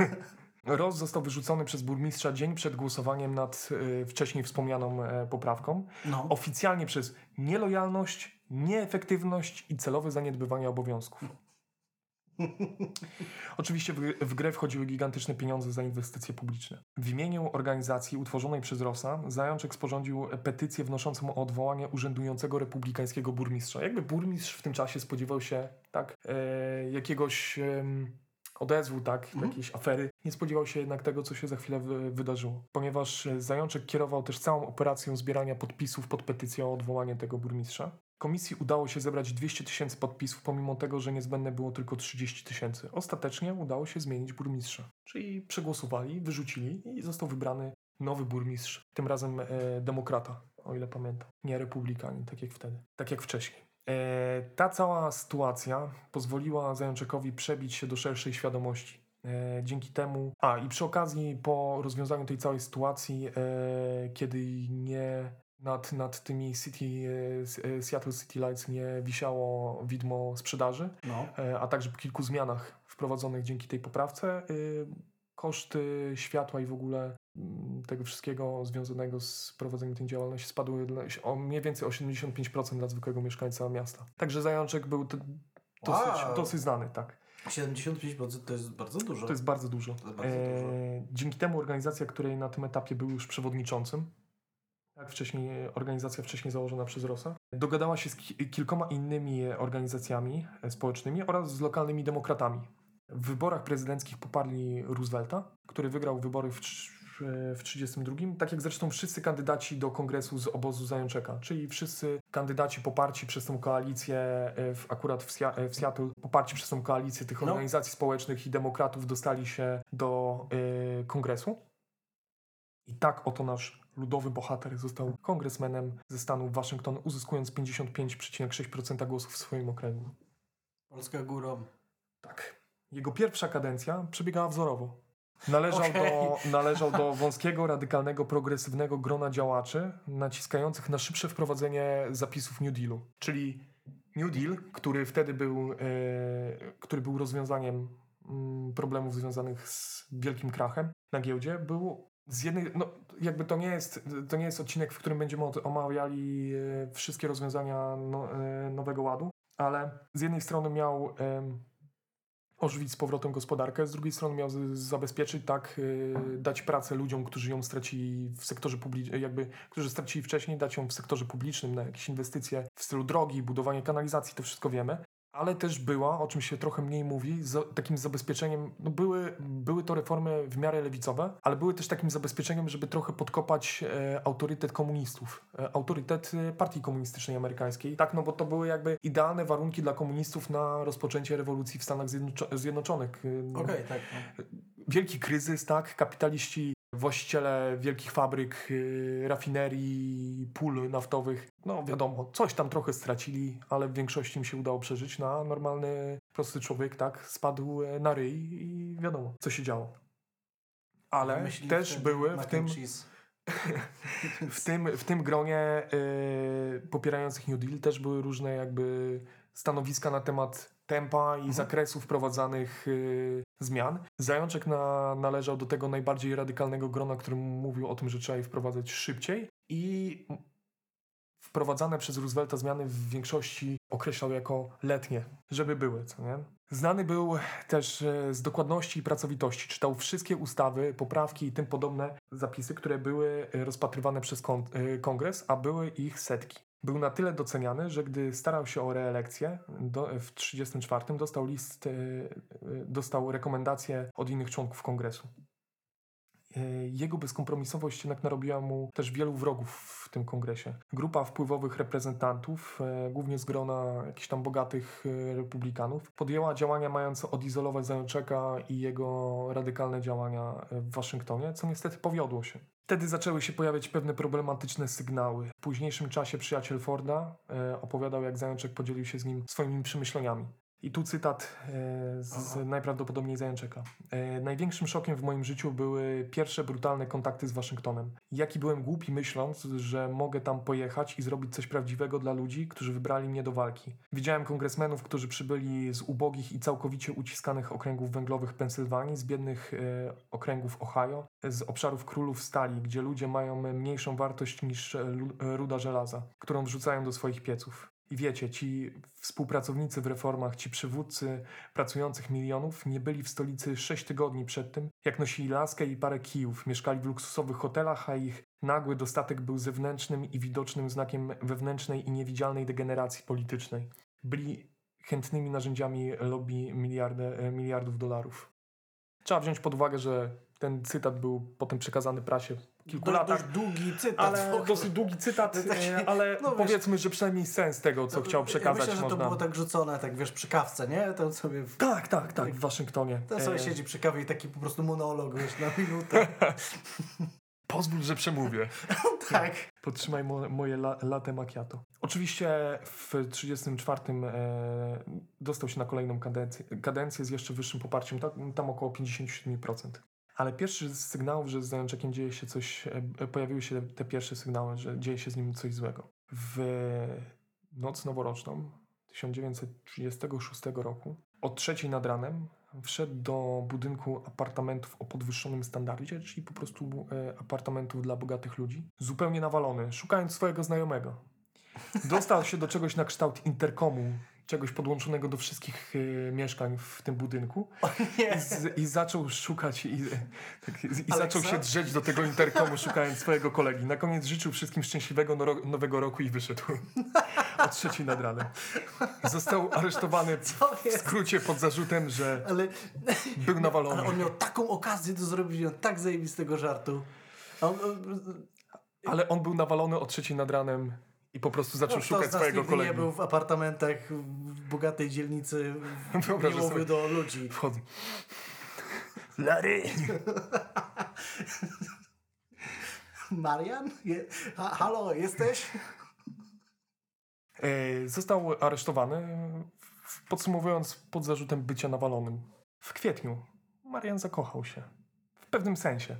[SPEAKER 2] Ross został wyrzucony przez burmistrza dzień przed głosowaniem nad e, wcześniej wspomnianą e, poprawką.
[SPEAKER 1] No.
[SPEAKER 2] Oficjalnie przez nielojalność, nieefektywność i celowe zaniedbywanie obowiązków. Oczywiście w, grę wchodziły gigantyczne pieniądze za inwestycje publiczne. W imieniu organizacji utworzonej przez Rossa Zajączek sporządził petycję wnoszącą o odwołanie urzędującego republikańskiego burmistrza. Jakby burmistrz w tym czasie spodziewał się tak e, jakiegoś em, odezwu, tak,
[SPEAKER 1] Mhm.
[SPEAKER 2] jakiejś afery. Nie spodziewał się jednak tego, co się za chwilę wy, wydarzyło. Ponieważ e, Zajączek kierował też całą operacją zbierania podpisów pod petycją o odwołanie tego burmistrza. Komisji udało się zebrać 200 tysięcy podpisów, pomimo tego, że niezbędne było tylko 30 tysięcy. Ostatecznie udało się zmienić burmistrza. Czyli przegłosowali, wyrzucili i został wybrany nowy burmistrz, tym razem e, demokrata, o ile pamiętam. Nie republikanin, tak jak wtedy, tak jak wcześniej. E, ta cała sytuacja pozwoliła Zajączekowi przebić się do szerszej świadomości. E, dzięki temu, a i przy okazji po rozwiązaniu tej całej sytuacji, e, kiedy nie nad, nad tymi City, e, e, Seattle City Lights nie wisiało widmo sprzedaży,
[SPEAKER 1] no.
[SPEAKER 2] e, a także po kilku zmianach wprowadzonych dzięki tej poprawce, koszty światła i w ogóle mm, tego wszystkiego związanego z prowadzeniem tej działalności spadły o mniej więcej o 75% dla zwykłego mieszkańca miasta. Także Zajączek był dosyć,
[SPEAKER 1] Wow.
[SPEAKER 2] dosyć znany, tak.
[SPEAKER 1] 75% to jest bardzo dużo.
[SPEAKER 2] To jest bardzo dużo.
[SPEAKER 1] To jest bardzo dużo.
[SPEAKER 2] Dzięki temu organizacja, której na tym etapie był już przewodniczącym, tak wcześniej, organizacja wcześniej założona przez Rosa, dogadała się z ki- kilkoma innymi organizacjami e, społecznymi oraz z lokalnymi demokratami. W wyborach prezydenckich poparli Roosevelta, który wygrał wybory w, trz- w 1932, tak jak zresztą wszyscy kandydaci do kongresu z obozu Zajączeka, czyli wszyscy kandydaci poparci przez tą koalicję, e, w, akurat w, e, w Seattle, poparci przez tą koalicję tych
[SPEAKER 1] No.
[SPEAKER 2] organizacji społecznych i demokratów dostali się do e, kongresu. I tak oto nasz ludowy bohater został kongresmenem ze stanu Waszyngton, uzyskując 55,6% głosów w swoim okręgu.
[SPEAKER 1] Polska górą.
[SPEAKER 2] Tak. Jego pierwsza kadencja przebiegała wzorowo. Należał,
[SPEAKER 1] Okej.
[SPEAKER 2] do, należał do wąskiego, radykalnego, progresywnego grona działaczy naciskających na szybsze wprowadzenie zapisów New Dealu. Czyli New Deal, który wtedy był, e, który był rozwiązaniem mm, problemów związanych z wielkim krachem na giełdzie, był z jednej, no jakby to nie jest, to nie jest odcinek, w którym będziemy omawiali e, wszystkie rozwiązania no, e, Nowego Ładu, ale z jednej strony miał ożywić z powrotem gospodarkę, z drugiej strony miał zabezpieczyć, tak, y, dać pracę ludziom, którzy ją stracili w sektorze publicznym, jakby, którzy stracili wcześniej, dać ją w sektorze publicznym na jakieś inwestycje w stylu drogi, budowanie kanalizacji, to wszystko wiemy. Ale też była, o czym się trochę mniej mówi, za, takim zabezpieczeniem, no były, były to reformy w miarę lewicowe, ale były też takim zabezpieczeniem, żeby trochę podkopać e, autorytet komunistów, e, autorytet e, partii komunistycznej amerykańskiej. Tak, no bo to były jakby idealne warunki dla komunistów na rozpoczęcie rewolucji w Stanach Zjednoczo- Zjednoczonych. E,
[SPEAKER 1] Okej, tak. No.
[SPEAKER 2] Wielki kryzys, tak, kapitaliści właściciele wielkich fabryk, y, rafinerii, pól naftowych, no wiadomo, coś tam trochę stracili, ale w większości im się udało przeżyć, no a normalny, prosty człowiek, tak, spadł e, na ryj i wiadomo, co się działo. Ale
[SPEAKER 1] Wymyślili
[SPEAKER 2] też były w tym, w tym, w tym gronie y, popierających New Deal też były różne jakby stanowiska na temat tempa i zakresu wprowadzanych y, zmian. Zajączek na, należał do tego najbardziej radykalnego grona, który mówił o tym, że trzeba je wprowadzać szybciej i wprowadzane przez Roosevelta zmiany w większości określał jako letnie, żeby były, co nie? Znany był też e, z dokładności i pracowitości. Czytał wszystkie ustawy, poprawki i tym podobne zapisy, które były e, rozpatrywane przez e, kongres, a były ich setki. Był na tyle doceniany, że gdy starał się o reelekcję do, w 1934 dostał list, e, e, dostał rekomendacje od innych członków kongresu. E, Jego bezkompromisowość jednak narobiła mu też wielu wrogów w tym kongresie. Grupa wpływowych reprezentantów, głównie z grona jakichś tam bogatych republikanów, podjęła działania mające odizolować Zajączeka i jego radykalne działania w Waszyngtonie, co niestety powiodło się. Wtedy zaczęły się pojawiać pewne problematyczne sygnały. W późniejszym czasie przyjaciel Forda e, opowiadał, jak Zajączek podzielił się z nim swoimi przemyśleniami. I tu cytat e, z
[SPEAKER 1] Aha.
[SPEAKER 2] najprawdopodobniej Zajączeka. E, największym szokiem w moim życiu były pierwsze brutalne kontakty z Waszyngtonem. Jaki byłem głupi myśląc, że mogę tam pojechać i zrobić coś prawdziwego dla ludzi, którzy wybrali mnie do walki. Widziałem kongresmenów, którzy przybyli z ubogich i całkowicie uciskanych okręgów węglowych Pensylwanii, z biednych e, okręgów Ohio, z obszarów królów stali, gdzie ludzie mają mniejszą wartość niż ruda żelaza, którą wrzucają do swoich pieców. I wiecie, ci współpracownicy w reformach, ci przywódcy pracujących milionów nie byli w stolicy sześć tygodni przed tym, jak nosili laskę i parę kijów, mieszkali w luksusowych hotelach, a ich nagły dostatek był zewnętrznym i widocznym znakiem wewnętrznej i niewidzialnej degeneracji politycznej. Byli chętnymi narzędziami lobby e, miliardów dolarów. Trzeba wziąć pod uwagę, że ten cytat był potem przekazany prasie kilku
[SPEAKER 1] Dość,
[SPEAKER 2] latach.
[SPEAKER 1] dość długi cytat.
[SPEAKER 2] Ale dosyć długi cytat,
[SPEAKER 1] To taki-
[SPEAKER 2] e, ale
[SPEAKER 1] no wiesz-
[SPEAKER 2] powiedzmy, że przynajmniej sens tego, co
[SPEAKER 1] To-
[SPEAKER 2] chciał
[SPEAKER 1] Ja
[SPEAKER 2] przekazać,
[SPEAKER 1] myślę, że to
[SPEAKER 2] można.
[SPEAKER 1] było tak rzucone, tak wiesz, przy kawce, nie? To sobie, w-
[SPEAKER 2] Tak, tak, tak, w Waszyngtonie.
[SPEAKER 1] to sobie
[SPEAKER 2] E,
[SPEAKER 1] siedzi przy kawie i taki po prostu monolog, wiesz, na minutę.
[SPEAKER 2] Pozwól, że przemówię.
[SPEAKER 1] tak.
[SPEAKER 2] Podtrzymaj mo moje la latte macchiato. Oczywiście w 1934 e, dostał się na kolejną kadencję, kadencję z jeszcze wyższym poparciem, tam, tam około 57%. Ale pierwszy z sygnałów, że z Zajączekiem dzieje się coś, e, pojawiły się te pierwsze sygnały, że dzieje się z nim coś złego. W noc noworoczną 1936 roku o trzeciej nad ranem wszedł do budynku apartamentów o podwyższonym standardzie, czyli po prostu e, apartamentów dla bogatych ludzi, zupełnie nawalony, szukając swojego znajomego. Dostał się do czegoś na kształt interkomu, czegoś podłączonego do wszystkich e, mieszkań w tym budynku z, i zaczął szukać i, tak, i zaczął się drzeć do tego interkomu, szukając swojego kolegi. Na koniec życzył wszystkim szczęśliwego noro- nowego roku i wyszedł o trzeciej nad ranem. Został aresztowany w skrócie pod zarzutem, że
[SPEAKER 1] Ale,
[SPEAKER 2] był nawalony.
[SPEAKER 1] ale on miał taką okazję do zrobienia tak zajebistego żartu. On, on,
[SPEAKER 2] Ale on był nawalony o trzeciej nad ranem i po prostu zaczął
[SPEAKER 1] kto
[SPEAKER 2] szukać swojego
[SPEAKER 1] nigdy
[SPEAKER 2] kolegi.
[SPEAKER 1] nie był w apartamentach w bogatej dzielnicy,
[SPEAKER 2] Wyobrażę
[SPEAKER 1] nie mówił
[SPEAKER 2] sobie.
[SPEAKER 1] do ludzi.
[SPEAKER 2] Wchodzę. Larry!
[SPEAKER 1] Marian? Je, ha, halo, jesteś?
[SPEAKER 2] E, Został aresztowany, podsumowując, pod zarzutem bycia nawalonym. W kwietniu Marian zakochał się. W pewnym sensie.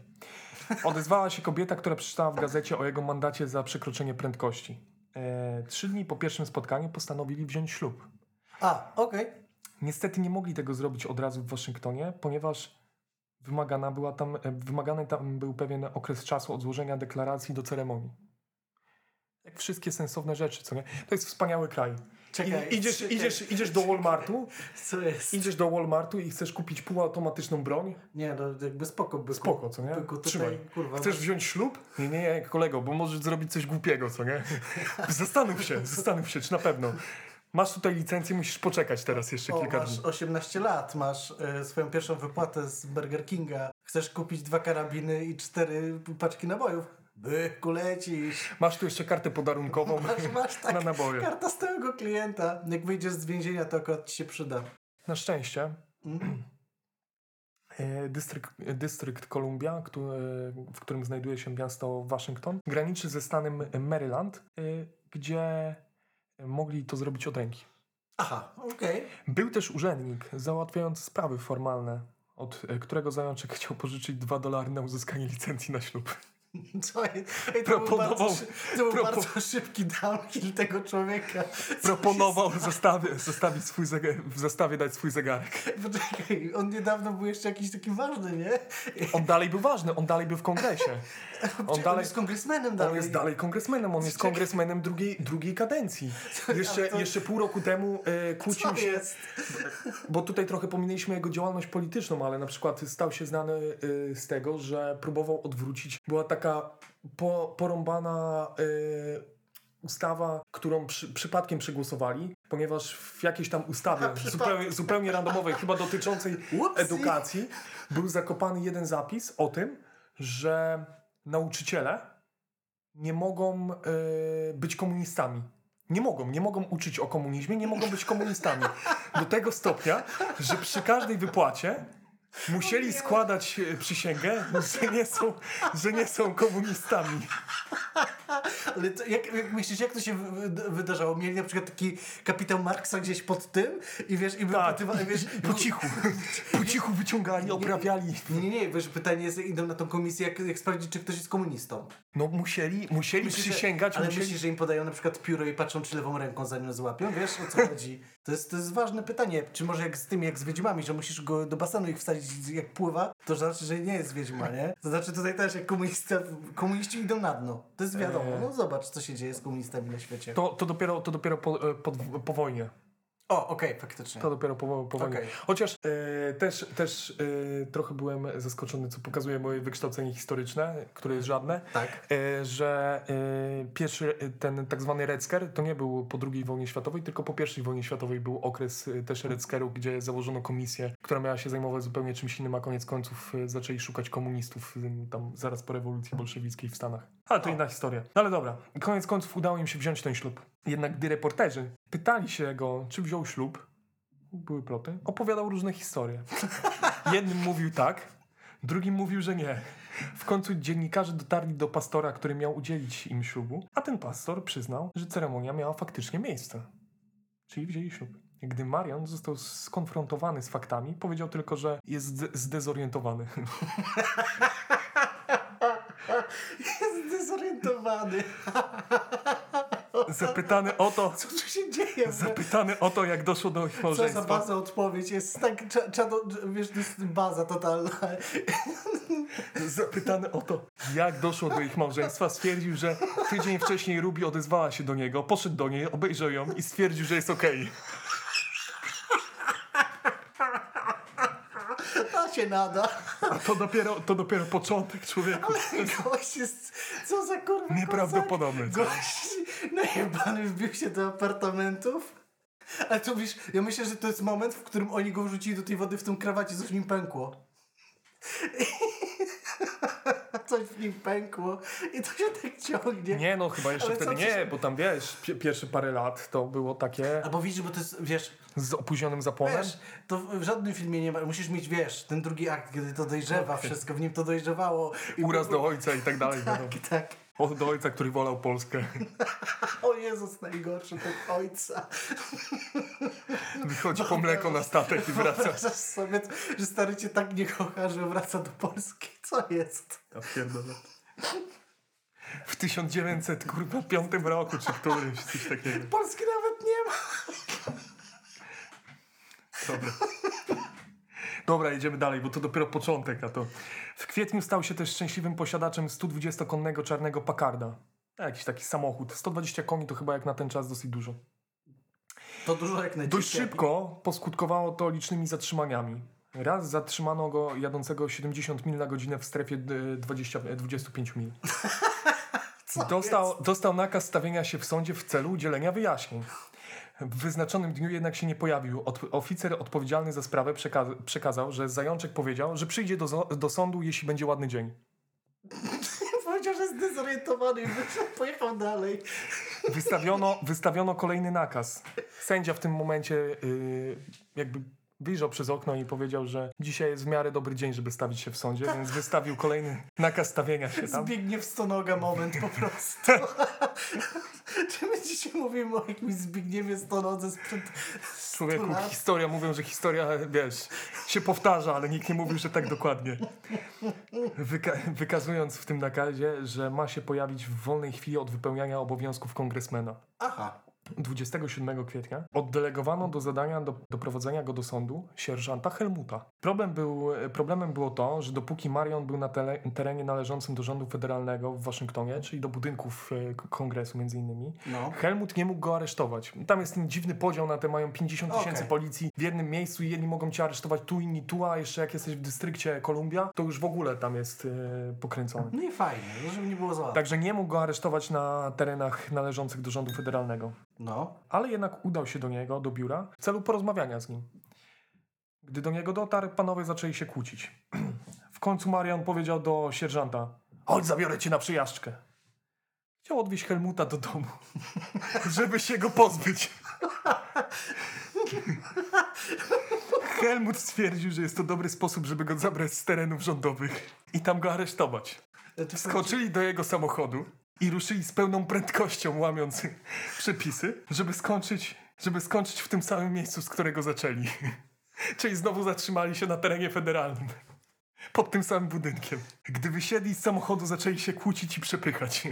[SPEAKER 2] Odezwała się kobieta, która przeczytała w gazecie o jego mandacie za przekroczenie prędkości. E, Trzy dni po pierwszym spotkaniu postanowili wziąć ślub.
[SPEAKER 1] A, okej.
[SPEAKER 2] Niestety nie mogli tego zrobić od razu w Waszyngtonie, ponieważ wymagana była tam, e, wymagany tam był pewien okres czasu od złożenia deklaracji do ceremonii. Jak wszystkie sensowne rzeczy, co nie? To jest wspaniały kraj.
[SPEAKER 1] Czekaj,
[SPEAKER 2] idziesz,
[SPEAKER 1] czekaj,
[SPEAKER 2] idziesz, idziesz do Walmartu,
[SPEAKER 1] Co jest?
[SPEAKER 2] idziesz do Walmartu i chcesz kupić półautomatyczną broń?
[SPEAKER 1] Nie, no jakby spoko, byku.
[SPEAKER 2] Spoko, co nie?
[SPEAKER 1] Byku, tutaj,
[SPEAKER 2] Trzymaj.
[SPEAKER 1] kurwa.
[SPEAKER 2] Chcesz wziąć ślub? Nie, nie, nie, kolego, bo możesz zrobić coś głupiego, co nie? Zastanów się, zastanów się, czy na pewno. Masz tutaj licencję, musisz poczekać teraz jeszcze
[SPEAKER 1] o,
[SPEAKER 2] kilka
[SPEAKER 1] masz
[SPEAKER 2] dni.
[SPEAKER 1] 18 lat, masz e, swoją pierwszą wypłatę z Burger Kinga. Chcesz kupić dwa karabiny i cztery paczki nabojów. Byku, lecisz.
[SPEAKER 2] Masz tu jeszcze kartę podarunkową
[SPEAKER 1] Masz, masz tak,
[SPEAKER 2] na naboje.
[SPEAKER 1] karta stałego klienta. Jak wyjdziesz z więzienia, to akurat ci się przyda.
[SPEAKER 2] Na szczęście
[SPEAKER 1] Mm.
[SPEAKER 2] E, Dystrykt, Dystrykt Columbia, e, w którym znajduje się miasto Waszyngton, graniczy ze stanem Maryland, e, gdzie mogli to zrobić od ręki.
[SPEAKER 1] Aha, okej.
[SPEAKER 2] Był też urzędnik załatwiający sprawy formalne, od którego zajączek chciał pożyczyć 2 dolary na uzyskanie licencji na ślub.
[SPEAKER 1] Co? Ej, to był
[SPEAKER 2] Proponował-
[SPEAKER 1] bardzo, to był bardzo szybki downhill tego człowieka. Co
[SPEAKER 2] Proponował zestawie, zostawić swój zegar, w zestawie dać swój zegarek.
[SPEAKER 1] Poczekaj, on niedawno był jeszcze jakiś taki ważny, nie?
[SPEAKER 2] On dalej był ważny, on dalej był w kongresie.
[SPEAKER 1] On,
[SPEAKER 2] dalej-
[SPEAKER 1] dalej... jest kongresmenem dalej.
[SPEAKER 2] On jest dalej kongresmenem, on jest
[SPEAKER 1] Czekaj.
[SPEAKER 2] kongresmenem drugiej, drugiej kadencji. Jeszcze,
[SPEAKER 1] to-
[SPEAKER 2] jeszcze pół roku temu e, kłócił
[SPEAKER 1] Co
[SPEAKER 2] się,
[SPEAKER 1] jest?
[SPEAKER 2] bo tutaj trochę pominęliśmy jego działalność polityczną, ale na przykład stał się znany e, z tego, że próbował odwrócić, była taka po, porąbana e, ustawa, którą przy, przypadkiem przegłosowali, ponieważ w jakiejś tam ustawie zupełnie, zupełnie randomowej, chyba dotyczącej
[SPEAKER 1] Upsi.
[SPEAKER 2] edukacji, był zakopany jeden zapis o tym, że nauczyciele nie mogą e, być komunistami. Nie mogą, nie mogą uczyć o komunizmie, nie mogą być komunistami. Do tego stopnia, że przy każdej wypłacie musieli składać e, przysięgę, że nie są, że nie są komunistami.
[SPEAKER 1] Ale to, jak, jak myślisz, jak to się wy- wy- wydarzało? Mieli na przykład taki kapitał Marksa gdzieś pod tym i wiesz, i był
[SPEAKER 2] Tak,
[SPEAKER 1] wiesz,
[SPEAKER 2] po cichu, po cichu wyciągali, oprawiali.
[SPEAKER 1] Nie, nie, nie, wiesz, pytanie jest, idą na tą komisję, jak, jak sprawdzić, czy ktoś jest komunistą.
[SPEAKER 2] No musieli, musieli
[SPEAKER 1] Myślisz, że-
[SPEAKER 2] przysięgać,
[SPEAKER 1] Ale
[SPEAKER 2] musieli...
[SPEAKER 1] myślisz, że im podają na przykład pióro i patrzą, czy lewą ręką zanim złapią? Wiesz, o co chodzi? To jest, to jest ważne pytanie. Czy może jak z tym, jak z Wiedźmami, że musisz go do basenu ich wsadzić, jak pływa, to znaczy, że nie jest Wiedźma, nie? To znaczy tutaj też, jak komunista, komuniści idą na dno. To jest wiadomo.
[SPEAKER 2] Eee.
[SPEAKER 1] No zobacz, co się dzieje z komunistami na świecie.
[SPEAKER 2] To, to dopiero, to dopiero po, e, po, po wojnie.
[SPEAKER 1] O, okej, faktycznie.
[SPEAKER 2] To dopiero po, po wojnie.
[SPEAKER 1] Okej.
[SPEAKER 2] Chociaż e, też, też e, trochę byłem zaskoczony, co pokazuje moje wykształcenie historyczne, które jest żadne,
[SPEAKER 1] Tak.
[SPEAKER 2] e, że pierwszy, ten tak zwany Red Scare, to nie był po II wojnie światowej, tylko po I wojnie światowej był okres też Red Scare'u, gdzie założono komisję, która miała się zajmować zupełnie czymś innym, a koniec końców zaczęli szukać komunistów tam zaraz po rewolucji bolszewickiej w Stanach. Ale to
[SPEAKER 1] O.
[SPEAKER 2] inna historia. No ale dobra, koniec końców udało im się wziąć ten ślub. Jednak gdy reporterzy pytali się go, czy wziął ślub, były ploty, opowiadał różne historie. Jednym mówił tak, drugim mówił, że nie. W końcu dziennikarze dotarli do pastora, który miał udzielić im ślubu, a ten pastor przyznał, że ceremonia miała faktycznie miejsce. Czyli wzięli ślub. Gdy Marion został skonfrontowany z faktami, powiedział tylko, że jest zde- zdezorientowany.
[SPEAKER 1] Jest zdezorientowany.
[SPEAKER 2] Zapytany o to,
[SPEAKER 1] Co tu się dzieje?
[SPEAKER 2] zapytany o to, jak doszło do ich
[SPEAKER 1] Co za
[SPEAKER 2] małżeństwa.
[SPEAKER 1] baza odpowiedź? Jest tak, cza, cza, wiesz, to jest baza totalna.
[SPEAKER 2] Zapytany o to, jak doszło do ich małżeństwa, stwierdził, że tydzień wcześniej Ruby odezwała się do niego, poszedł do niej, obejrzał ją i stwierdził, że jest okej.
[SPEAKER 1] To się nada.
[SPEAKER 2] A to dopiero, to dopiero początek człowieku.
[SPEAKER 1] Gość jest, co za kurwa
[SPEAKER 2] Nieprawdopodobne.
[SPEAKER 1] kozak. Gość najebany wbił się do apartamentów. Ale to wiesz, ja myślę, że to jest moment, w którym oni go wrzucili do tej wody w tym krawacie, coś w nim pękło. Coś w nim pękło i to się tak ciągnie.
[SPEAKER 2] Nie no, chyba jeszcze
[SPEAKER 1] Ale
[SPEAKER 2] wtedy nie, bo tam wiesz, pi- pierwsze parę lat to było takie
[SPEAKER 1] Albo widzisz, bo to jest, wiesz,
[SPEAKER 2] z opóźnionym zapłonem.
[SPEAKER 1] wiesz, to w żadnym filmie nie ma, musisz mieć, wiesz, ten drugi akt, kiedy to dojrzewa wszystko, w nim to dojrzewało. I
[SPEAKER 2] Uraz do ojca i tak dalej.
[SPEAKER 1] Tak,
[SPEAKER 2] wiadomo.
[SPEAKER 1] tak.
[SPEAKER 2] O, do ojca, który wolał Polskę.
[SPEAKER 1] O Jezus, najgorszy ten ojca.
[SPEAKER 2] Wychodzi po mleko na statek i wraca.
[SPEAKER 1] Wyobrażasz sobie, że stary cię tak nie kocha, że wraca do Polski. Co jest?
[SPEAKER 2] Ja pierdolę. W 1905 roku, czy którymś, coś takiego.
[SPEAKER 1] Polski nawet nie ma.
[SPEAKER 2] Dobra. Dobra, jedziemy dalej, bo to dopiero początek, a to... W kwietniu stał się też szczęśliwym posiadaczem 120-konnego czarnego Packarda. Jakiś taki samochód. 120 koni to chyba jak na ten czas dosyć dużo.
[SPEAKER 1] To dużo jak na
[SPEAKER 2] Dość szybko poskutkowało to licznymi zatrzymaniami. Raz zatrzymano go jadącego 70 mil na godzinę w strefie d- 20, 25 mil.
[SPEAKER 1] Co
[SPEAKER 2] Dostał, dostał nakaz stawienia się w sądzie w celu udzielenia wyjaśnień. W wyznaczonym dniu jednak się nie pojawił. Od, oficer odpowiedzialny za sprawę przeka- przekazał, że zajączek powiedział, że przyjdzie do, do sądu, jeśli będzie ładny dzień.
[SPEAKER 1] Powiedział, że jest zdezorientowany i pojechał dalej.
[SPEAKER 2] Wystawiono, wystawiono kolejny nakaz. Sędzia w tym momencie yy, jakby wyjrzał przez okno i powiedział, że dzisiaj jest w miarę dobry dzień, żeby stawić się w sądzie, więc wystawił kolejny nakaz stawienia się tam.
[SPEAKER 1] Zbigniew Stonoga moment po prostu. Czy my dzisiaj mówimy o jakimś Zbigniewie Stonodze sprzed
[SPEAKER 2] Człowieku,
[SPEAKER 1] 100 lat?
[SPEAKER 2] historia, mówią, że historia, wiesz, się powtarza, ale nikt nie mówił, że tak dokładnie. Wyka wykazując w tym nakazie, że ma się pojawić w wolnej chwili od wypełniania obowiązków kongresmena.
[SPEAKER 1] Aha.
[SPEAKER 2] 27 kwietnia oddelegowano do zadania do, doprowadzenia go do sądu sierżanta Helmuta. Problem był, problemem było to, że dopóki Marion był na tele, terenie należącym do rządu federalnego w Waszyngtonie, czyli do budynków e, kongresu między innymi,
[SPEAKER 1] No.
[SPEAKER 2] Helmut nie mógł go aresztować. Tam jest ten dziwny podział na te, mają 50 tysięcy
[SPEAKER 1] Okej.
[SPEAKER 2] policji w jednym miejscu i jedni mogą cię aresztować tu, inni tu, a jeszcze jak jesteś w dystrykcie Columbia, to już w ogóle tam jest e, pokręcony.
[SPEAKER 1] No i fajnie, żeby nie było zła.
[SPEAKER 2] Także nie mógł go aresztować na terenach należących do rządu federalnego.
[SPEAKER 1] No.
[SPEAKER 2] Ale jednak udał się do niego, do biura, w celu porozmawiania z nim. Gdy do niego dotarł, panowie zaczęli się kłócić. W końcu Marian powiedział do sierżanta: Chodź, zabiorę cię na przejażdżkę. Chciał odwieźć Helmuta do domu, żeby się go pozbyć. Helmut stwierdził, że jest to dobry sposób, żeby go zabrać z terenów rządowych i tam go aresztować.
[SPEAKER 1] Znaczy,
[SPEAKER 2] Skoczyli do jego samochodu i ruszyli z pełną prędkością, łamiąc przepisy, żeby skończyć, żeby skończyć w tym samym miejscu, z którego zaczęli. Czyli znowu zatrzymali się na terenie federalnym. Pod tym samym budynkiem. Gdy wysiedli z samochodu, zaczęli się kłócić i przepychać.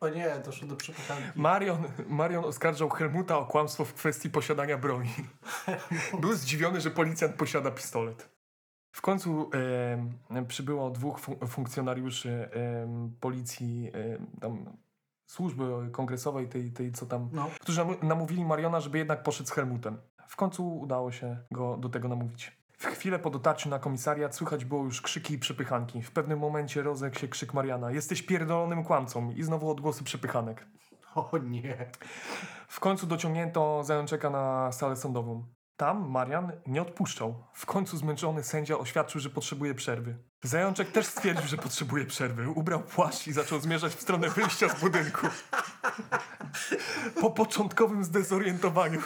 [SPEAKER 1] O nie, doszło do przepychanki.
[SPEAKER 2] Marion, Marion oskarżał Helmuta o kłamstwo w kwestii posiadania broni. Był zdziwiony, że policjant posiada pistolet. W końcu em, przybyło dwóch fun- funkcjonariuszy em, policji, em, tam, służby kongresowej, tej, tej co tam,
[SPEAKER 1] No.
[SPEAKER 2] którzy nam- namówili Mariona, żeby jednak poszedł z Helmutem. W końcu udało się go do tego namówić. W chwilę po dotarciu na komisariat słychać było już krzyki i przepychanki. W pewnym momencie rozległ się krzyk Mariana. Jesteś pierdolonym kłamcą. I znowu odgłosy przepychanek.
[SPEAKER 1] O nie.
[SPEAKER 2] W końcu dociągnięto zajączeka na salę sądową. Tam Marian nie odpuszczał. W końcu zmęczony sędzia oświadczył, że potrzebuje przerwy. Zajączek też stwierdził, że potrzebuje przerwy. Ubrał płaszcz i zaczął zmierzać w stronę wyjścia z budynku. Po początkowym zdezorientowaniu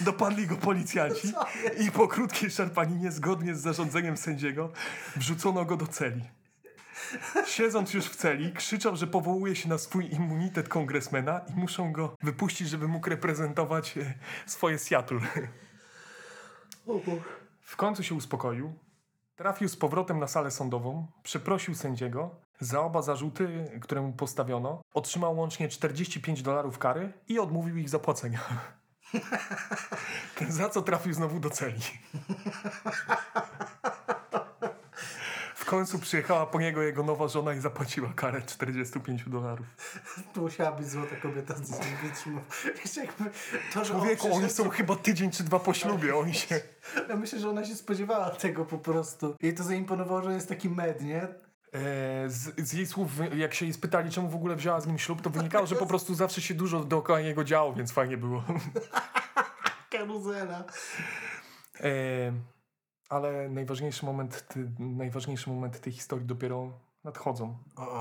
[SPEAKER 2] dopadli go policjanci i po krótkiej szarpaninie zgodnie z zarządzeniem sędziego wrzucono go do celi. Siedząc już w celi, krzyczał, że powołuje się na swój immunitet kongresmena i muszą go wypuścić, żeby mógł reprezentować e, swoje Seattle. W końcu się uspokoił, trafił z powrotem na salę sądową, przeprosił sędziego za oba zarzuty, które mu postawiono, otrzymał łącznie 45 dolarów kary i odmówił ich zapłacenia. za co trafił znowu do celi. W końcu przyjechała po niego jego nowa żona i zapłaciła karę 45 dolarów.
[SPEAKER 1] To musiała być złota kobieta z wytrzymał. Wiesz, jakby to, że on
[SPEAKER 2] Człowieku, oni są chyba tydzień czy dwa po ślubie, oni się...
[SPEAKER 1] Ja myślę, że ona się spodziewała tego po prostu. Jej to zaimponowało, że jest taki med, nie?
[SPEAKER 2] E, z, z jej słów, jak się jej spytali, czemu w ogóle wzięła z nim ślub, to wynikało, że po prostu zawsze się dużo dookoła niego działo, więc fajnie było.
[SPEAKER 1] Karuzela.
[SPEAKER 2] E, ale najważniejszy moment, ty, najważniejszy moment tej historii dopiero nadchodzą.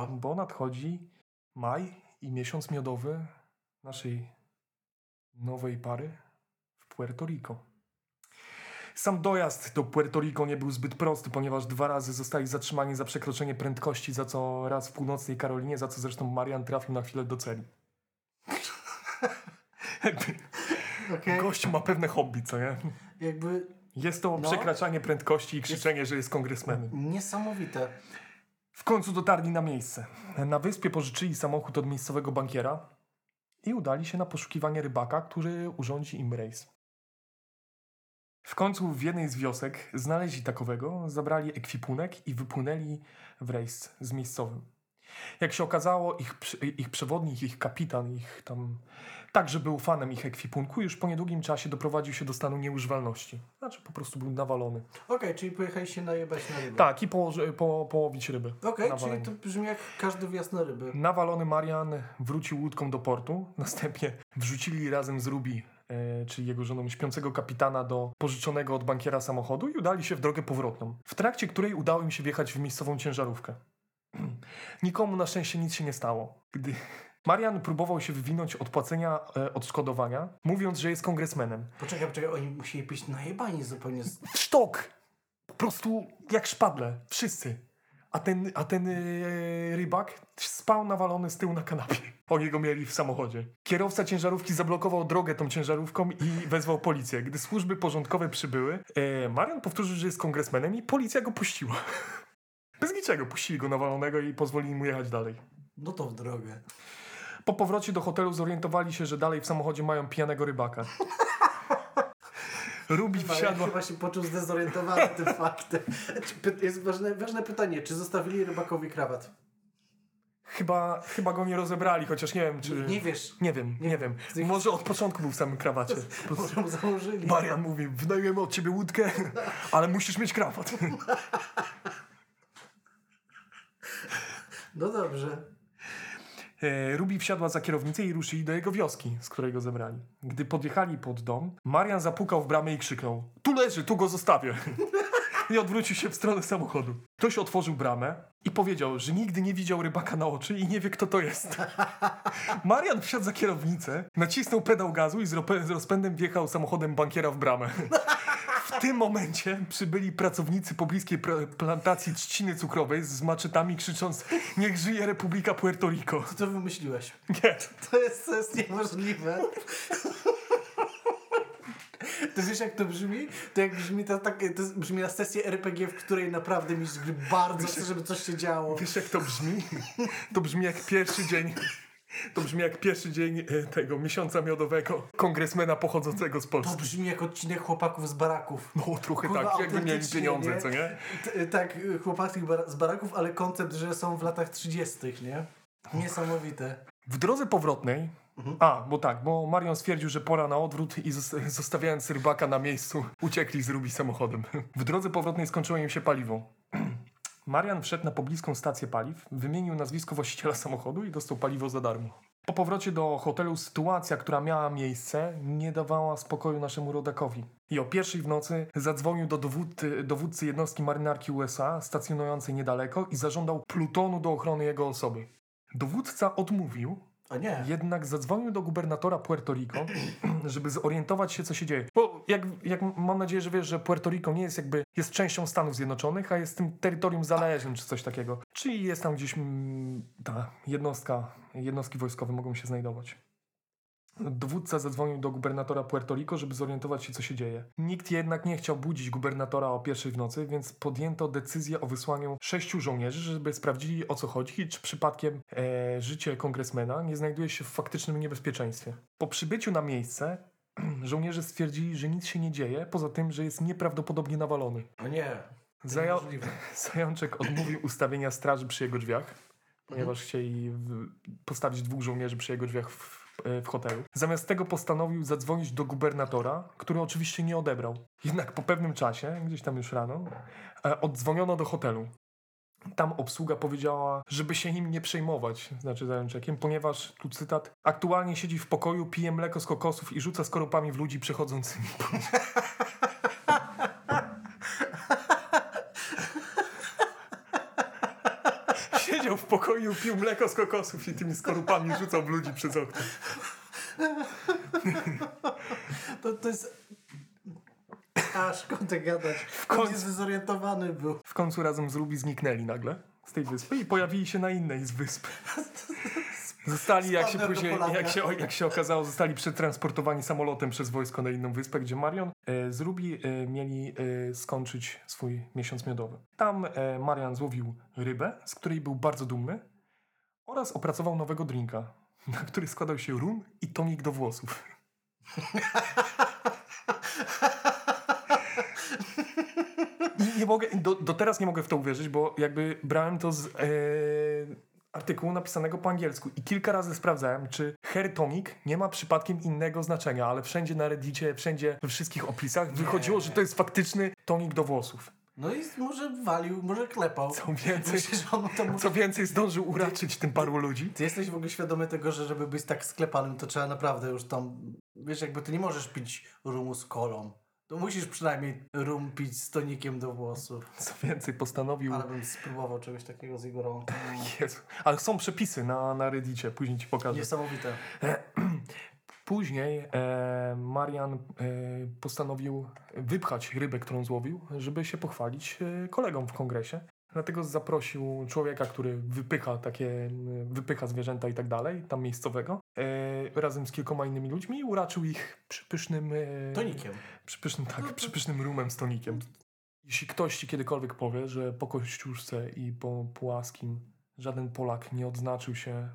[SPEAKER 2] Bo nadchodzi maj i miesiąc miodowy naszej nowej pary w Puerto Rico. Sam dojazd do Puerto Rico nie był zbyt prosty, ponieważ dwa razy zostali zatrzymani za przekroczenie prędkości, za co raz w północnej Karolinie, za co zresztą Marian trafił na chwilę do celi. Jakby
[SPEAKER 1] Okej.
[SPEAKER 2] Gościu ma pewne hobby, co nie?
[SPEAKER 1] Jakby
[SPEAKER 2] Jest to
[SPEAKER 1] No.
[SPEAKER 2] przekraczanie prędkości i krzyczenie, że jest kongresmenem.
[SPEAKER 1] niesamowite.
[SPEAKER 2] W końcu dotarli na miejsce. Na wyspie pożyczyli samochód od miejscowego bankiera i udali się na poszukiwanie rybaka, który urządzi im rejs. W końcu w jednej z wiosek znaleźli takowego, zabrali ekwipunek i wypłynęli w rejs z miejscowym. Jak się okazało, ich, ich przewodnik, ich kapitan, ich tam także był fanem ich ekwipunku i już po niedługim czasie doprowadził się do stanu nieużywalności. Znaczy po prostu był nawalony.
[SPEAKER 1] Okej, czyli pojechaliście najebać na rybę.
[SPEAKER 2] Tak, i położy, po, połowić ryby.
[SPEAKER 1] Okej,
[SPEAKER 2] Nawalenie.
[SPEAKER 1] czyli to brzmi jak każdy wjazd na ryby.
[SPEAKER 2] Nawalony Marian wrócił łódką do portu. Następnie wrzucili razem z Ruby, e, czyli jego żoną, śpiącego kapitana do pożyczonego od bankiera samochodu i udali się w drogę powrotną, w trakcie której udało im się wjechać w miejscową ciężarówkę. Nikomu na szczęście nic się nie stało. Gdy, Marian próbował się wywinąć od płacenia e, odszkodowania, mówiąc, że jest kongresmenem.
[SPEAKER 1] Poczekaj, poczekaj, oni musieli być najebani zupełnie. Z...
[SPEAKER 2] Sztok! Po prostu jak szpadle. Wszyscy. A ten, a ten e, rybak spał nawalony z tyłu na kanapie. Oni go mieli w samochodzie. Kierowca ciężarówki zablokował drogę tą ciężarówką i wezwał policję. Gdy służby porządkowe przybyły, e, Marian powtórzył, że jest kongresmenem i policja go puściła. Bez niczego. Puścili go nawalonego i pozwolili mu jechać dalej.
[SPEAKER 1] No to w drogę.
[SPEAKER 2] Po powrocie do hotelu zorientowali się, że dalej w samochodzie mają pijanego rybaka. Rubi wsiadła...
[SPEAKER 1] chyba się poczuł zdezorientowany tym faktem. Jest ważne, ważne pytanie, czy zostawili rybakowi krawat?
[SPEAKER 2] Chyba, chyba go nie rozebrali, chociaż nie wiem, czy...
[SPEAKER 1] Nie wiesz.
[SPEAKER 2] Nie wiem, nie, wiem.
[SPEAKER 1] Ty-
[SPEAKER 2] Może od początku był w samym krawacie. Po
[SPEAKER 1] Może mu założyli.
[SPEAKER 2] Marian mówi, wynajmujemy od ciebie łódkę, ale musisz mieć krawat.
[SPEAKER 1] No dobrze.
[SPEAKER 2] E, Rubi wsiadła za kierownicę i ruszyli do jego wioski, z której go zebrali. Gdy podjechali pod dom, Marian zapukał w bramę i krzyknął Tu leży, tu go zostawię. I odwrócił się w stronę samochodu. Ktoś otworzył bramę i powiedział, że nigdy nie widział rybaka na oczy i nie wie, kto to jest. Marian wsiadł za kierownicę, nacisnął pedał gazu i z rozpędem wjechał samochodem bankiera w bramę. W tym momencie przybyli pracownicy pobliskiej plantacji trzciny cukrowej z maczetami krzycząc Niech żyje Republika Puerto Rico.
[SPEAKER 1] Co to wymyśliłeś?
[SPEAKER 2] Nie.
[SPEAKER 1] To jest, to jest niemożliwe. To wiesz jak to brzmi? To jak brzmi to, tak, to brzmi na sesję RPG, w której naprawdę mi bardzo chce, żeby coś się działo.
[SPEAKER 2] Wiesz jak to brzmi? To brzmi jak pierwszy dzień. To brzmi jak pierwszy dzień e, tego miesiąca miodowego kongresmena pochodzącego z
[SPEAKER 1] To
[SPEAKER 2] Polski.
[SPEAKER 1] brzmi jak odcinek chłopaków z baraków.
[SPEAKER 2] No trochę
[SPEAKER 1] Kurwa,
[SPEAKER 2] tak, jakby mieli pieniądze,
[SPEAKER 1] nie?
[SPEAKER 2] co nie?
[SPEAKER 1] T- tak, y, chłopaki z baraków, ale koncept, że są w latach 30., nie? Niesamowite.
[SPEAKER 2] W drodze powrotnej, a, bo tak, bo Marion stwierdził, że pora na odwrót i zos- zostawiając rybaka na miejscu, uciekli z Rubi samochodem. W drodze powrotnej skończyło im się paliwo. Marian wszedł na pobliską stację paliw, wymienił nazwisko właściciela samochodu i dostał paliwo za darmo. Po powrocie do hotelu sytuacja, która miała miejsce, nie dawała spokoju naszemu rodakowi. I o pierwszej w nocy zadzwonił do dowódcy, dowódcy jednostki marynarki USA stacjonującej niedaleko i zażądał plutonu do ochrony jego osoby. Dowódca odmówił. Jednak zadzwonił do gubernatora Puerto Rico, żeby zorientować się, co się dzieje. Bo jak, jak mam nadzieję, że wiesz, że Puerto Rico nie jest jakby, jest częścią Stanów Zjednoczonych, a jest tym terytorium zależnym, czy coś takiego. Czyli jest tam gdzieś mm, ta jednostka, jednostki wojskowe mogą się znajdować. Dowódca zadzwonił do gubernatora Puerto Rico, żeby zorientować się, co się dzieje. Nikt jednak nie chciał budzić gubernatora o pierwszej w nocy, więc podjęto decyzję o wysłaniu sześciu żołnierzy, żeby sprawdzili, o co chodzi i czy przypadkiem e, życie kongresmena nie znajduje się w faktycznym niebezpieczeństwie. Po przybyciu na miejsce żołnierze stwierdzili, że nic się nie dzieje, poza tym, że jest nieprawdopodobnie nawalony.
[SPEAKER 1] A nie. To
[SPEAKER 2] Zaja-. Zajączek odmówił ustawienia straży przy jego drzwiach, ponieważ chcieli w- postawić dwóch żołnierzy przy jego drzwiach w, w hotelu. Zamiast tego postanowił zadzwonić do gubernatora, który oczywiście nie odebrał. Jednak po pewnym czasie, gdzieś tam już rano, e, oddzwoniono do hotelu. Tam obsługa powiedziała, żeby się nim nie przejmować, znaczy zajączekiem, ponieważ, tu cytat, aktualnie siedzi w pokoju, pije mleko z kokosów i rzuca skorupami w ludzi przechodzącymi. Siedział w pokoju, pił mleko z kokosów i tymi skorupami rzucał w ludzi przez okno.
[SPEAKER 1] To, to jest... A, szkoda gadać. W
[SPEAKER 2] końcu-
[SPEAKER 1] końcu zdezorientowany był.
[SPEAKER 2] W końcu razem z Ruby zniknęli nagle z tej wyspy i pojawili się na innej z wysp. Zostali, jak się później, jak się, jak się okazało, zostali przetransportowani samolotem przez wojsko na inną wyspę, gdzie Marion e, z Ruby e, mieli e, skończyć swój miesiąc miodowy. Tam e, Marian złowił rybę, z której był bardzo dumny oraz opracował nowego drinka, na który składał się rum i tonik do włosów. I nie mogę, do, do teraz nie mogę w to uwierzyć, bo jakby brałem to z e, artykułu napisanego po angielsku i kilka razy sprawdzałem, czy hair tonic nie ma przypadkiem innego znaczenia, ale wszędzie na reddicie, wszędzie we wszystkich opisach wychodziło, że to jest faktyczny tonik do włosów.
[SPEAKER 1] No i może walił, może klepał.
[SPEAKER 2] Co więcej,
[SPEAKER 1] tam
[SPEAKER 2] co więcej zdążył uraczyć tym paru ludzi.
[SPEAKER 1] Ty jesteś w ogóle świadomy tego, że żeby być tak sklepanym, to trzeba naprawdę już tam... Wiesz, jakby ty nie możesz pić rumu z kolą. To musisz przynajmniej rum pić z tonikiem do włosów.
[SPEAKER 2] Co więcej, postanowił...
[SPEAKER 1] Ale bym spróbował czegoś takiego z. Mm.
[SPEAKER 2] Jezu. Ale są przepisy na, na Reddicie, później ci pokażę.
[SPEAKER 1] Niesamowite.
[SPEAKER 2] Później e, Marian e, postanowił wypchać rybę, którą złowił, żeby się pochwalić e, kolegom w kongresie. Dlatego zaprosił człowieka, który wypycha takie, wypycha zwierzęta i tak dalej, tam miejscowego, e, razem z kilkoma innymi ludźmi i uraczył ich przypysznym... E,
[SPEAKER 1] Tonikiem.
[SPEAKER 2] Przypysznym,
[SPEAKER 1] No
[SPEAKER 2] tak,
[SPEAKER 1] to-
[SPEAKER 2] przypysznym rumem z tonikiem. Jeśli ktoś ci kiedykolwiek powie, że po Kościuszce i po Płaskim żaden Polak nie odznaczył się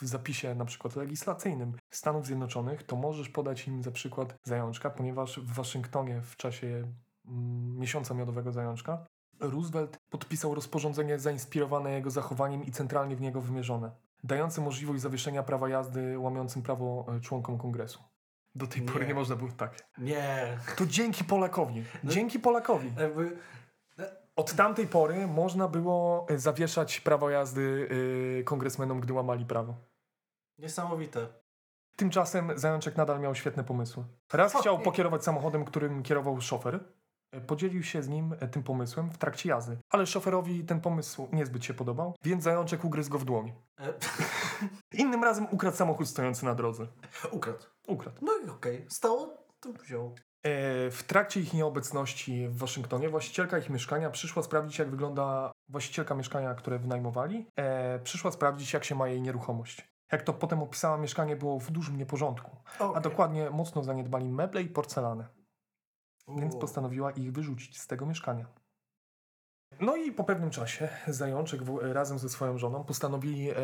[SPEAKER 2] w zapisie na przykład legislacyjnym Stanów Zjednoczonych, to możesz podać im za przykład zajączka, ponieważ w Waszyngtonie w czasie mm, miesiąca miodowego zajączka Roosevelt podpisał rozporządzenie zainspirowane jego zachowaniem i centralnie w niego wymierzone, dające możliwość zawieszenia prawa jazdy łamiącym prawo e, członkom kongresu. Do tej pory
[SPEAKER 1] Nie.
[SPEAKER 2] nie można było tak.
[SPEAKER 1] Nie.
[SPEAKER 2] To dzięki Polakowi.
[SPEAKER 1] No-
[SPEAKER 2] Dzięki Polakowi.
[SPEAKER 1] Jakby...
[SPEAKER 2] Od tamtej pory można było e, zawieszać prawo jazdy y, kongresmenom, gdy łamali prawo.
[SPEAKER 1] Niesamowite.
[SPEAKER 2] Tymczasem Zajączek nadal miał świetne pomysły. Raz chciał
[SPEAKER 1] nie.
[SPEAKER 2] pokierować samochodem, którym kierował szofer. Podzielił się z nim e, tym pomysłem w trakcie jazdy. Ale szoferowi ten pomysł niezbyt się podobał, więc Zajączek ugryzł go w dłoń.
[SPEAKER 1] E,
[SPEAKER 2] Innym razem ukradł samochód stojący na drodze.
[SPEAKER 1] ukradł.
[SPEAKER 2] Ukradł.
[SPEAKER 1] No i okej. Stało, to wziął.
[SPEAKER 2] E, W trakcie ich nieobecności w Waszyngtonie właścicielka ich mieszkania przyszła sprawdzić, jak wygląda właścicielka mieszkania, które wynajmowali. Przyszła sprawdzić, jak się ma jej nieruchomość. Jak to potem opisała, mieszkanie było w dużym nieporządku, a
[SPEAKER 1] Okej.
[SPEAKER 2] dokładnie mocno zaniedbali meble i porcelanę, więc postanowiła ich wyrzucić z tego mieszkania. No i po pewnym czasie Zajączek w, razem ze swoją żoną postanowili, e,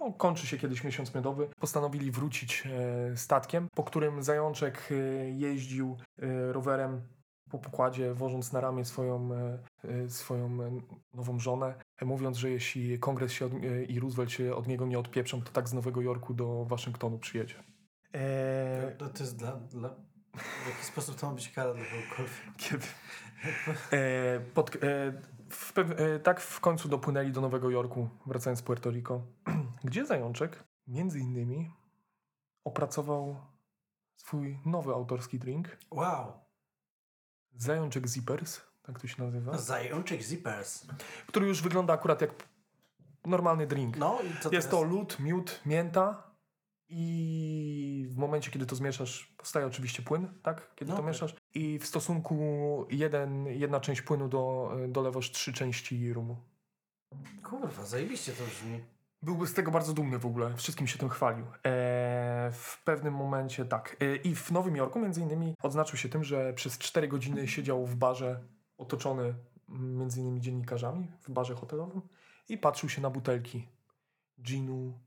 [SPEAKER 2] no, kończy się kiedyś miesiąc miodowy, postanowili wrócić e, statkiem, po którym Zajączek e, jeździł e, rowerem po pokładzie, wożąc na ramię swoją, e, e, swoją nową żonę, e, mówiąc, że jeśli kongres się od, e, i Roosevelt się od niego nie odpieprzą, to tak z Nowego Jorku do Waszyngtonu przyjedzie. E,
[SPEAKER 1] To, to jest dla, dla... W jaki sposób to ma być kara dla kogokolwiek?
[SPEAKER 2] Kiedy? E, pod, e, w, e, tak w końcu dopłynęli do Nowego Jorku, wracając z Puerto Rico, gdzie Zajączek między innymi opracował swój nowy autorski drink,
[SPEAKER 1] Wow.
[SPEAKER 2] Zajączek Zippers, tak to się nazywa,
[SPEAKER 1] Zajączek Zippers.
[SPEAKER 2] który już wygląda akurat jak normalny drink.
[SPEAKER 1] No i co
[SPEAKER 2] jest to lód, miód, mięta i w momencie, kiedy to zmieszasz, powstaje oczywiście płyn, tak? Kiedy
[SPEAKER 1] No
[SPEAKER 2] to
[SPEAKER 1] okej.
[SPEAKER 2] mieszasz. I w stosunku jeden, jedna część płynu do, dolewasz trzy części rumu.
[SPEAKER 1] Kurwa, zajebiście to brzmi.
[SPEAKER 2] Byłby z tego bardzo dumny w ogóle, wszystkim się tym chwalił. Eee, w pewnym momencie tak. Eee, I w Nowym Jorku między innymi odznaczył się tym, że przez 4 godziny siedział w barze otoczony mm, między innymi dziennikarzami w barze hotelowym i patrzył się na butelki ginu,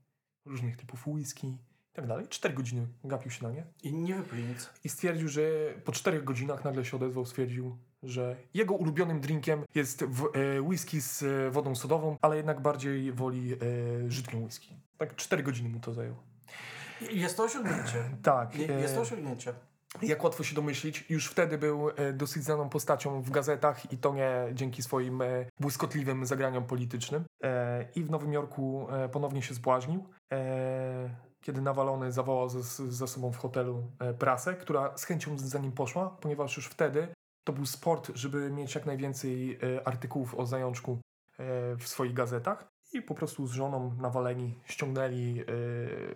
[SPEAKER 2] różnych typów whisky tak dalej. 4 godziny gapił się na nie
[SPEAKER 1] I nie wypluj nic.
[SPEAKER 2] i stwierdził, że po 4 godzinach nagle się odezwał, stwierdził, że jego ulubionym drinkiem jest w, e, whisky z e, wodą sodową, ale jednak bardziej woli e, żytnią whisky. Tak 4 godziny mu to zajęło.
[SPEAKER 1] Jest to osiągnięcie.
[SPEAKER 2] Tak.
[SPEAKER 1] Je-
[SPEAKER 2] e,
[SPEAKER 1] Jest to osiągnięcie.
[SPEAKER 2] jak łatwo się domyślić, już wtedy był e, dosyć znaną postacią w gazetach i to nie dzięki swoim e, błyskotliwym zagraniom politycznym. E, I w Nowym Jorku e, ponownie się zbłaźnił, e, kiedy nawalony zawołał za, za sobą w hotelu e, prasę, która z chęcią za nim poszła, ponieważ już wtedy to był sport, żeby mieć jak najwięcej e, artykułów o zajączku e, w swoich gazetach. I po prostu z żoną nawaleni ściągnęli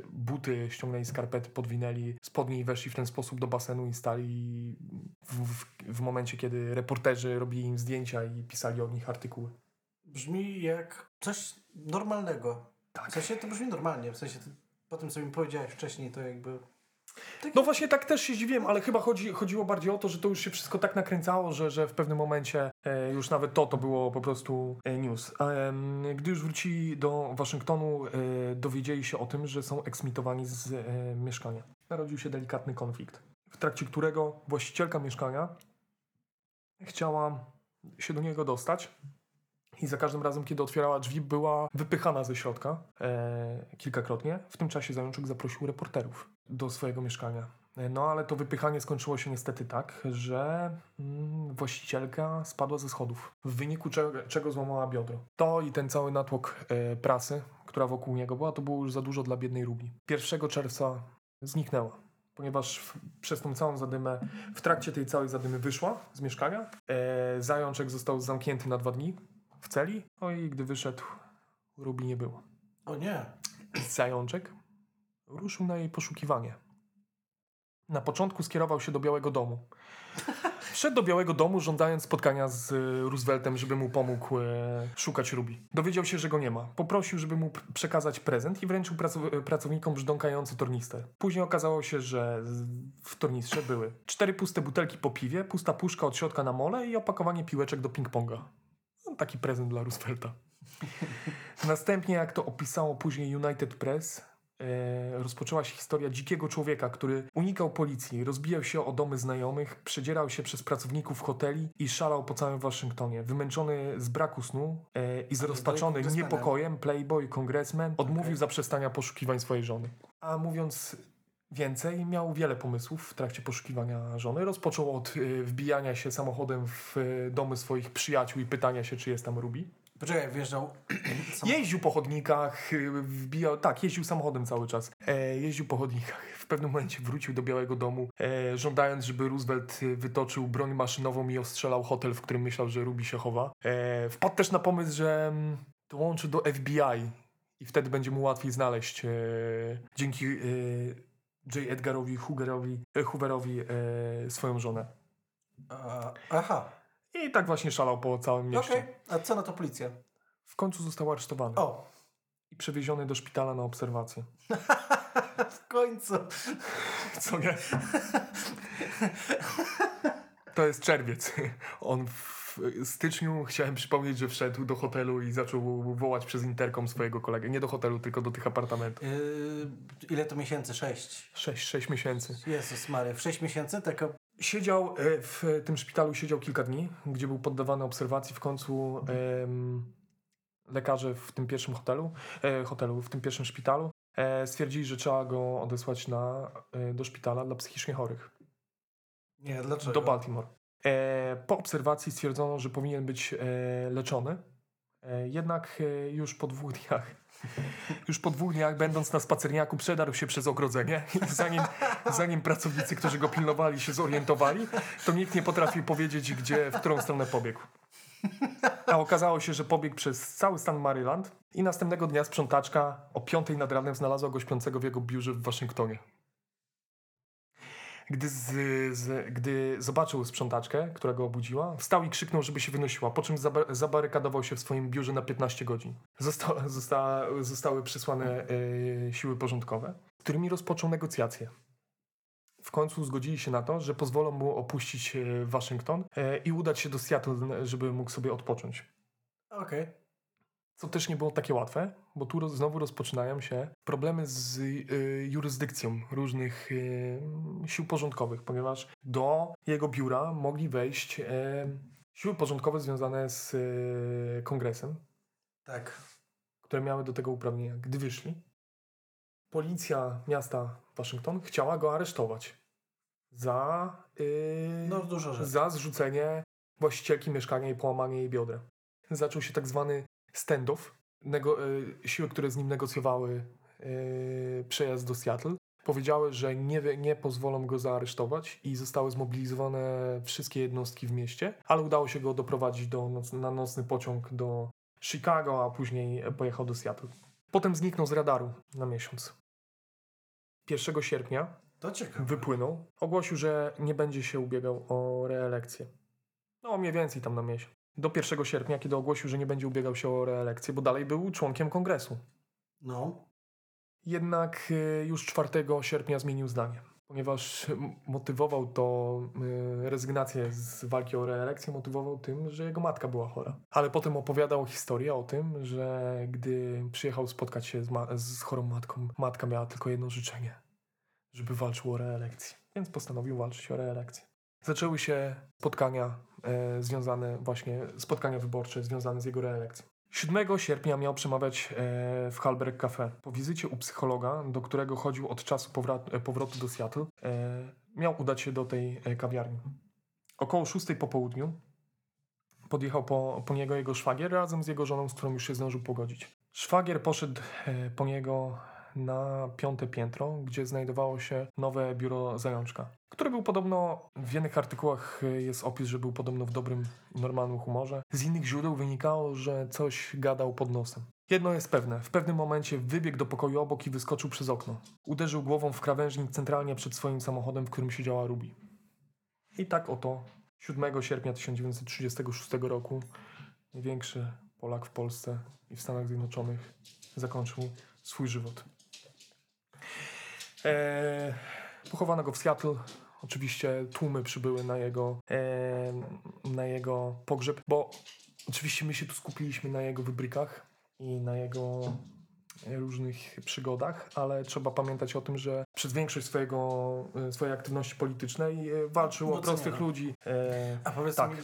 [SPEAKER 2] buty, ściągnęli skarpety, podwinęli spodnie i weszli w ten sposób do basenu i stali w, w, w momencie, kiedy reporterzy robili im zdjęcia i pisali o nich artykuły.
[SPEAKER 1] Brzmi jak coś normalnego.
[SPEAKER 2] Tak.
[SPEAKER 1] W sensie to brzmi normalnie. W sensie to, po tym, co mi powiedziałeś wcześniej, to jakby...
[SPEAKER 2] No właśnie tak też się zdziwiłem, ale chyba chodzi, chodziło bardziej o to, że to już się wszystko tak nakręcało, że, że w pewnym momencie e, już nawet to to było po prostu e, news. Em, gdy już wrócili do Waszyngtonu, e, dowiedzieli się o tym, że są eksmitowani z e, mieszkania. Narodził się delikatny konflikt, w trakcie którego właścicielka mieszkania chciała się do niego dostać. I za każdym razem, kiedy otwierała drzwi, była wypychana ze środka e, kilkakrotnie. W tym czasie zajączek zaprosił reporterów do swojego mieszkania. E, No ale to wypychanie skończyło się niestety tak, że mm, właścicielka spadła ze schodów, w wyniku czego, czego złamała biodro. To i ten cały natłok e, prasy, która wokół niego była, to było już za dużo dla biednej Rubi. 1 czerwca zniknęła. ponieważ w, przez tą całą zadymę, w trakcie tej całej zadymy wyszła z mieszkania. E, zajączek został zamknięty na dwa dni w celi, no i gdy wyszedł, Ruby nie było.
[SPEAKER 1] O nie.
[SPEAKER 2] Zajączek ruszył na jej poszukiwanie. Na początku skierował się do Białego Domu. Wszedł do Białego Domu, żądając spotkania z e, Rooseveltem, żeby mu pomógł e, szukać Ruby. Dowiedział się, że go nie ma. Poprosił, żeby mu przekazać prezent i wręczył e, pracownikom brzdąkający tornister. Później okazało się, że w tornistrze były cztery puste butelki po piwie, pusta puszka od środka na mole i opakowanie piłeczek do ping-ponga. Taki prezent dla Roosevelta. Następnie, jak to opisało później United Press, e, rozpoczęła się historia dzikiego człowieka, który unikał policji, rozbijał się o domy znajomych, przedzierał się przez pracowników hoteli i szalał po całym Waszyngtonie. Wymęczony z braku snu e, i zrozpaczony niepokojem, playboy, kongresmen odmówił
[SPEAKER 1] Okej.
[SPEAKER 2] zaprzestania poszukiwań swojej żony. A mówiąc więcej, miał wiele pomysłów w trakcie poszukiwania żony. Rozpoczął od e, wbijania się samochodem w e, domy swoich przyjaciół i pytania się, czy jest tam Ruby.
[SPEAKER 1] Poczekaj, wjeżdżał...
[SPEAKER 2] Jeździł po chodnikach, y, wbijał, tak, jeździł samochodem cały czas. E, jeździł po chodnikach. W pewnym momencie wrócił do Białego Domu, e, żądając, żeby Roosevelt y, wytoczył broń maszynową i ostrzelał hotel, w którym myślał, że Ruby się chowa. E, wpadł też na pomysł, że mm, dołączy do FBI i wtedy będzie mu łatwiej znaleźć e, dzięki e, J. Edgarowi Hooverowi, e, Hooverowi e, swoją żonę.
[SPEAKER 1] A, aha,
[SPEAKER 2] I tak właśnie szalał po całym
[SPEAKER 1] okej.
[SPEAKER 2] mieście.
[SPEAKER 1] A co na to policja?
[SPEAKER 2] W końcu został aresztowany
[SPEAKER 1] O,
[SPEAKER 2] i przewieziony do szpitala na obserwację.
[SPEAKER 1] w końcu.
[SPEAKER 2] Co nie? To jest czerwiec. On w styczniu, chciałem przypomnieć, że wszedł do hotelu i zaczął wołać przez interkom swojego kolegę. Nie do hotelu, tylko do tych apartamentów.
[SPEAKER 1] Yy, ile to miesięcy? Sześć.
[SPEAKER 2] Sześć, sześć miesięcy.
[SPEAKER 1] Jezus Maria, w sześć miesięcy taka...
[SPEAKER 2] Siedział e, w tym szpitalu, siedział kilka dni, gdzie był poddawany obserwacji. W końcu em, lekarze w tym pierwszym hotelu, e, hotelu w tym pierwszym szpitalu e, stwierdzili, że trzeba go odesłać na, e, do szpitala dla psychicznie chorych.
[SPEAKER 1] Nie, dlaczego?
[SPEAKER 2] do Baltimore. E, po obserwacji stwierdzono, że powinien być e, leczony. E, jednak już po dwóch dniach, już po dwóch dniach, będąc na spacerniaku, przedarł się przez ogrodzenie zanim, zanim pracownicy, którzy go pilnowali, się zorientowali, to nikt nie potrafił powiedzieć, gdzie, w którą stronę pobiegł. A okazało się, że pobiegł przez cały stan Maryland i następnego dnia sprzątaczka o piątej nad ranem znalazła go śpiącego w jego biurze w Waszyngtonie. Gdy, z, z, gdy zobaczył sprzątaczkę, która go obudziła, wstał i krzyknął, żeby się wynosiła, po czym zaba zabarykadował się w swoim biurze na 15 godzin. Zosta zosta zostały przysłane e, siły porządkowe, z którymi rozpoczął negocjacje. W końcu zgodzili się na to, że pozwolą mu opuścić e, Waszyngton e, i udać się do Seattle, żeby mógł sobie odpocząć.
[SPEAKER 1] Okej.
[SPEAKER 2] Co też nie było takie łatwe, bo tu znowu rozpoczynają się problemy z y, jurysdykcją różnych y, sił porządkowych, ponieważ do jego biura mogli wejść y, siły porządkowe związane z y, kongresem,
[SPEAKER 1] Tak.
[SPEAKER 2] które miały do tego uprawnienia. Gdy wyszli, policja miasta Waszyngton chciała go aresztować za, y,
[SPEAKER 1] No dużo rzeczy.
[SPEAKER 2] za zrzucenie właścicielki mieszkania i połamanie jej biodra. Zaczął się tak zwany Nego, y, siły, które z nim negocjowały y, przejazd do Seattle, powiedziały, że nie, nie pozwolą go zaaresztować i zostały zmobilizowane wszystkie jednostki w mieście, ale udało się go doprowadzić do noc, na nocny pociąg do Chicago, a później pojechał do Seattle. Potem zniknął z radaru na miesiąc. 1 sierpnia wypłynął, ogłosił, że nie będzie się ubiegał o reelekcję. No, mniej więcej tam na miesiąc. Do 1 sierpnia, kiedy ogłosił, że nie będzie ubiegał się o reelekcję, bo dalej był członkiem kongresu.
[SPEAKER 1] No.
[SPEAKER 2] Jednak y, już 4 sierpnia zmienił zdanie, ponieważ motywował to y, rezygnację z walki o reelekcję, motywował tym, że jego matka była chora. Ale potem opowiadał historię o tym, że gdy przyjechał spotkać się z, ma- z chorą matką, matka miała tylko jedno życzenie, żeby walczył o reelekcję. Więc postanowił walczyć o reelekcję. Zaczęły się spotkania związane właśnie, spotkania wyborcze związane z jego reelekcją. 7 sierpnia miał przemawiać e, w Halberg Cafe. Po wizycie u psychologa, do którego chodził od czasu e, powrotu do Seattle, e, miał udać się do tej e, kawiarni. Około 6 po południu podjechał po, po niego jego szwagier razem z jego żoną, z którą już się zdążył pogodzić. Szwagier poszedł e, po niego na piąte piętro, gdzie znajdowało się nowe biuro zajączka, który był podobno, w jednych artykułach jest opis, że był podobno w dobrym normalnym humorze. Z innych źródeł wynikało, że coś gadał pod nosem. Jedno jest pewne, w pewnym momencie wybiegł do pokoju obok i wyskoczył przez okno. Uderzył głową w krawężnik centralnie przed swoim samochodem, w którym siedziała Ruby. I tak oto 7 sierpnia 1936 roku największy Polak w Polsce i w Stanach Zjednoczonych zakończył swój żywot. Eee, pochowano go w Seattle. Oczywiście tłumy przybyły na jego, e, na jego pogrzeb, bo oczywiście my się tu skupiliśmy na jego wybrykach i na jego e, różnych przygodach, ale trzeba pamiętać o tym, że przez większość swojego, e, swojej aktywności politycznej e, walczył o prostych
[SPEAKER 1] nie, no.
[SPEAKER 2] ludzi. E,
[SPEAKER 1] A powiedz
[SPEAKER 2] Tak.
[SPEAKER 1] mi,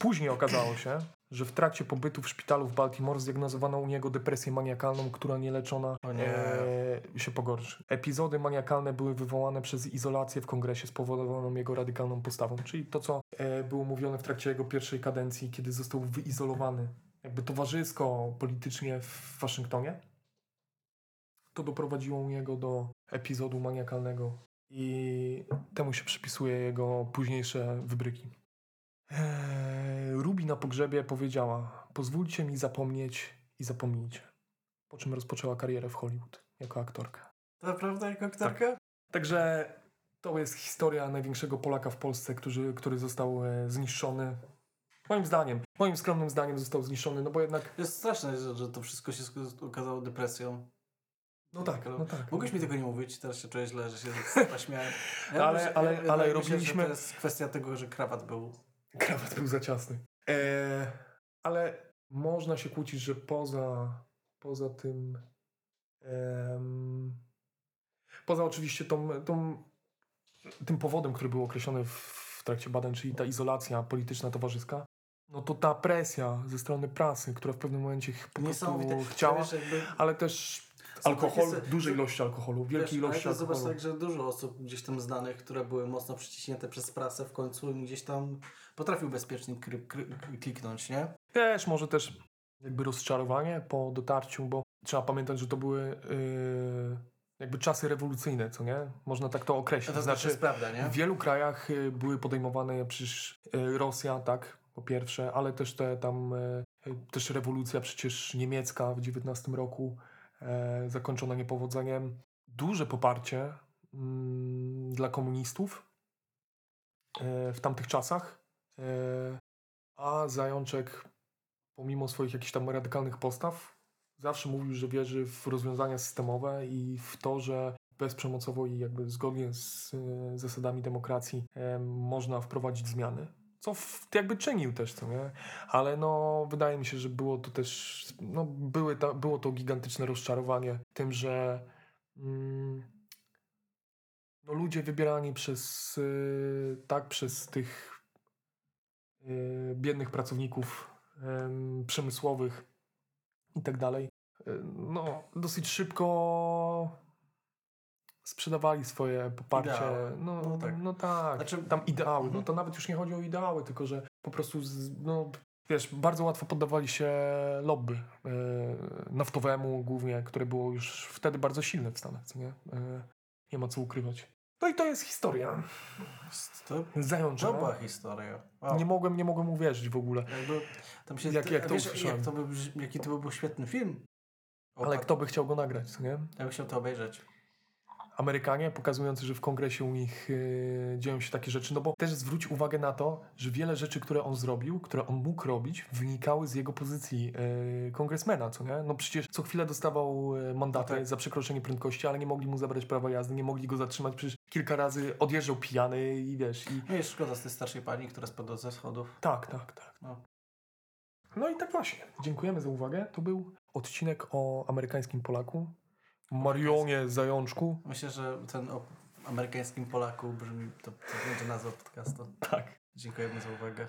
[SPEAKER 2] Później okazało się, że w trakcie pobytu w szpitalu w Baltimore zdiagnozowano u niego depresję maniakalną, która nieleczona e, się pogorszy. Epizody maniakalne były wywołane przez izolację w kongresie spowodowaną jego radykalną postawą, czyli to, co e, było mówione w trakcie jego pierwszej kadencji, kiedy został wyizolowany jakby towarzysko, politycznie w Waszyngtonie. To doprowadziło u niego do epizodu maniakalnego i temu się przypisuje jego późniejsze wybryki. Eee, Ruby na pogrzebie powiedziała: Pozwólcie mi zapomnieć i zapomnijcie. Po czym rozpoczęła karierę w Hollywood jako aktorka.
[SPEAKER 1] to naprawdę jako aktorka?
[SPEAKER 2] Także to jest historia największego Polaka w Polsce, który, który został e, zniszczony. Moim zdaniem, moim skromnym zdaniem został zniszczony, no bo jednak.
[SPEAKER 1] Jest straszne, że, że to wszystko się okazało depresją.
[SPEAKER 2] No tak, no tak.
[SPEAKER 1] Mogłeś mi tego nie mówić, teraz się czuję źle, że się naśmiałem.
[SPEAKER 2] Ale-
[SPEAKER 1] myślę-
[SPEAKER 2] ale-
[SPEAKER 1] ja-
[SPEAKER 2] ale
[SPEAKER 1] myślę,
[SPEAKER 2] robiliśmy-
[SPEAKER 1] to jest kwestia tego, że krawat był.
[SPEAKER 2] Krawat był za ciasny. Eee, ale można się kłócić, że poza, poza tym. em, poza oczywiście tą, tą, tym powodem, który był określony w, w trakcie badań, czyli ta izolacja polityczna towarzyska, no to ta presja ze strony prasy, która w pewnym momencie po prostu chciała, ale też alkohol,
[SPEAKER 1] takie se-
[SPEAKER 2] dużej
[SPEAKER 1] że-
[SPEAKER 2] ilości alkoholu, wielkiej
[SPEAKER 1] wiesz, ale
[SPEAKER 2] ilości
[SPEAKER 1] to Zobacz
[SPEAKER 2] alkoholu.
[SPEAKER 1] tak, że dużo osób gdzieś tam znanych, które były mocno przyciśnięte przez prasę w końcu gdzieś tam potrafił bezpiecznie kry, kry, kliknąć, nie?
[SPEAKER 2] Też może też jakby rozczarowanie po dotarciu, bo trzeba pamiętać, że to były yy, jakby czasy rewolucyjne, co nie? Można tak to określić.
[SPEAKER 1] to znaczy, jest prawda, nie?
[SPEAKER 2] w wielu krajach y, były podejmowane przecież y, Rosja, tak, po pierwsze, ale też te tam y, też rewolucja przecież niemiecka w XIX roku zakończona niepowodzeniem. Duże poparcie mm, dla komunistów e, w tamtych czasach. E, a Zajączek, pomimo swoich jakichś tam radykalnych postaw, zawsze mówił, że wierzy w rozwiązania systemowe i w to, że bezprzemocowo i jakby zgodnie z e, zasadami demokracji e, można wprowadzić zmiany. Co jakby czynił też, co nie? Ale no, wydaje mi się, że było to też, no, były ta, było to gigantyczne rozczarowanie tym, że mm, no, ludzie wybierani przez, y, tak, przez tych y, biednych pracowników em, przemysłowych i tak dalej, y, no, dosyć szybko sprzedawali swoje poparcie.
[SPEAKER 1] Ideały.
[SPEAKER 2] No,
[SPEAKER 1] No tak.
[SPEAKER 2] No tak.
[SPEAKER 1] Znaczy-
[SPEAKER 2] Tam ideały. No
[SPEAKER 1] Mhm.
[SPEAKER 2] to nawet już nie chodzi o ideały, tylko że po prostu, z, no, wiesz, bardzo łatwo poddawali się lobby e, naftowemu głównie, które było już wtedy bardzo silne w Stanach, co nie? E, nie ma co ukrywać. No i to jest historia.
[SPEAKER 1] To
[SPEAKER 2] Zającza.
[SPEAKER 1] dobra historia. Wow.
[SPEAKER 2] Nie mogłem, nie mogłem uwierzyć w ogóle.
[SPEAKER 1] Jakby tam się,
[SPEAKER 2] Jak- jak to
[SPEAKER 1] wiesz,
[SPEAKER 2] usłyszałem.
[SPEAKER 1] jak to by, jaki to by był świetny film. O,
[SPEAKER 2] Ale kto by chciał go nagrać, co nie?
[SPEAKER 1] Ja bym chciał to obejrzeć.
[SPEAKER 2] Amerykanie, pokazujący, że w kongresie u nich yy, dzieją się takie rzeczy. No bo też zwróć uwagę na to, że wiele rzeczy, które on zrobił, które on mógł robić, wynikały z jego pozycji yy, kongresmena, co nie? No przecież co chwilę dostawał yy, mandaty
[SPEAKER 1] No tak.
[SPEAKER 2] za przekroczenie prędkości, ale nie mogli mu zabrać prawa jazdy, nie mogli go zatrzymać. Przecież kilka razy odjeżdżał pijany i wiesz, i
[SPEAKER 1] No jest szkoda z tej starszej pani, która spadła ze schodów.
[SPEAKER 2] tak, tak, tak.
[SPEAKER 1] No.
[SPEAKER 2] No i tak właśnie. Dziękujemy za uwagę. To był odcinek o amerykańskim Polaku. Marionie Zajączku.
[SPEAKER 1] Myślę, że ten o amerykańskim Polaku brzmi, to, to będzie nazwa podcastu.
[SPEAKER 2] Tak.
[SPEAKER 1] Dziękujemy za uwagę.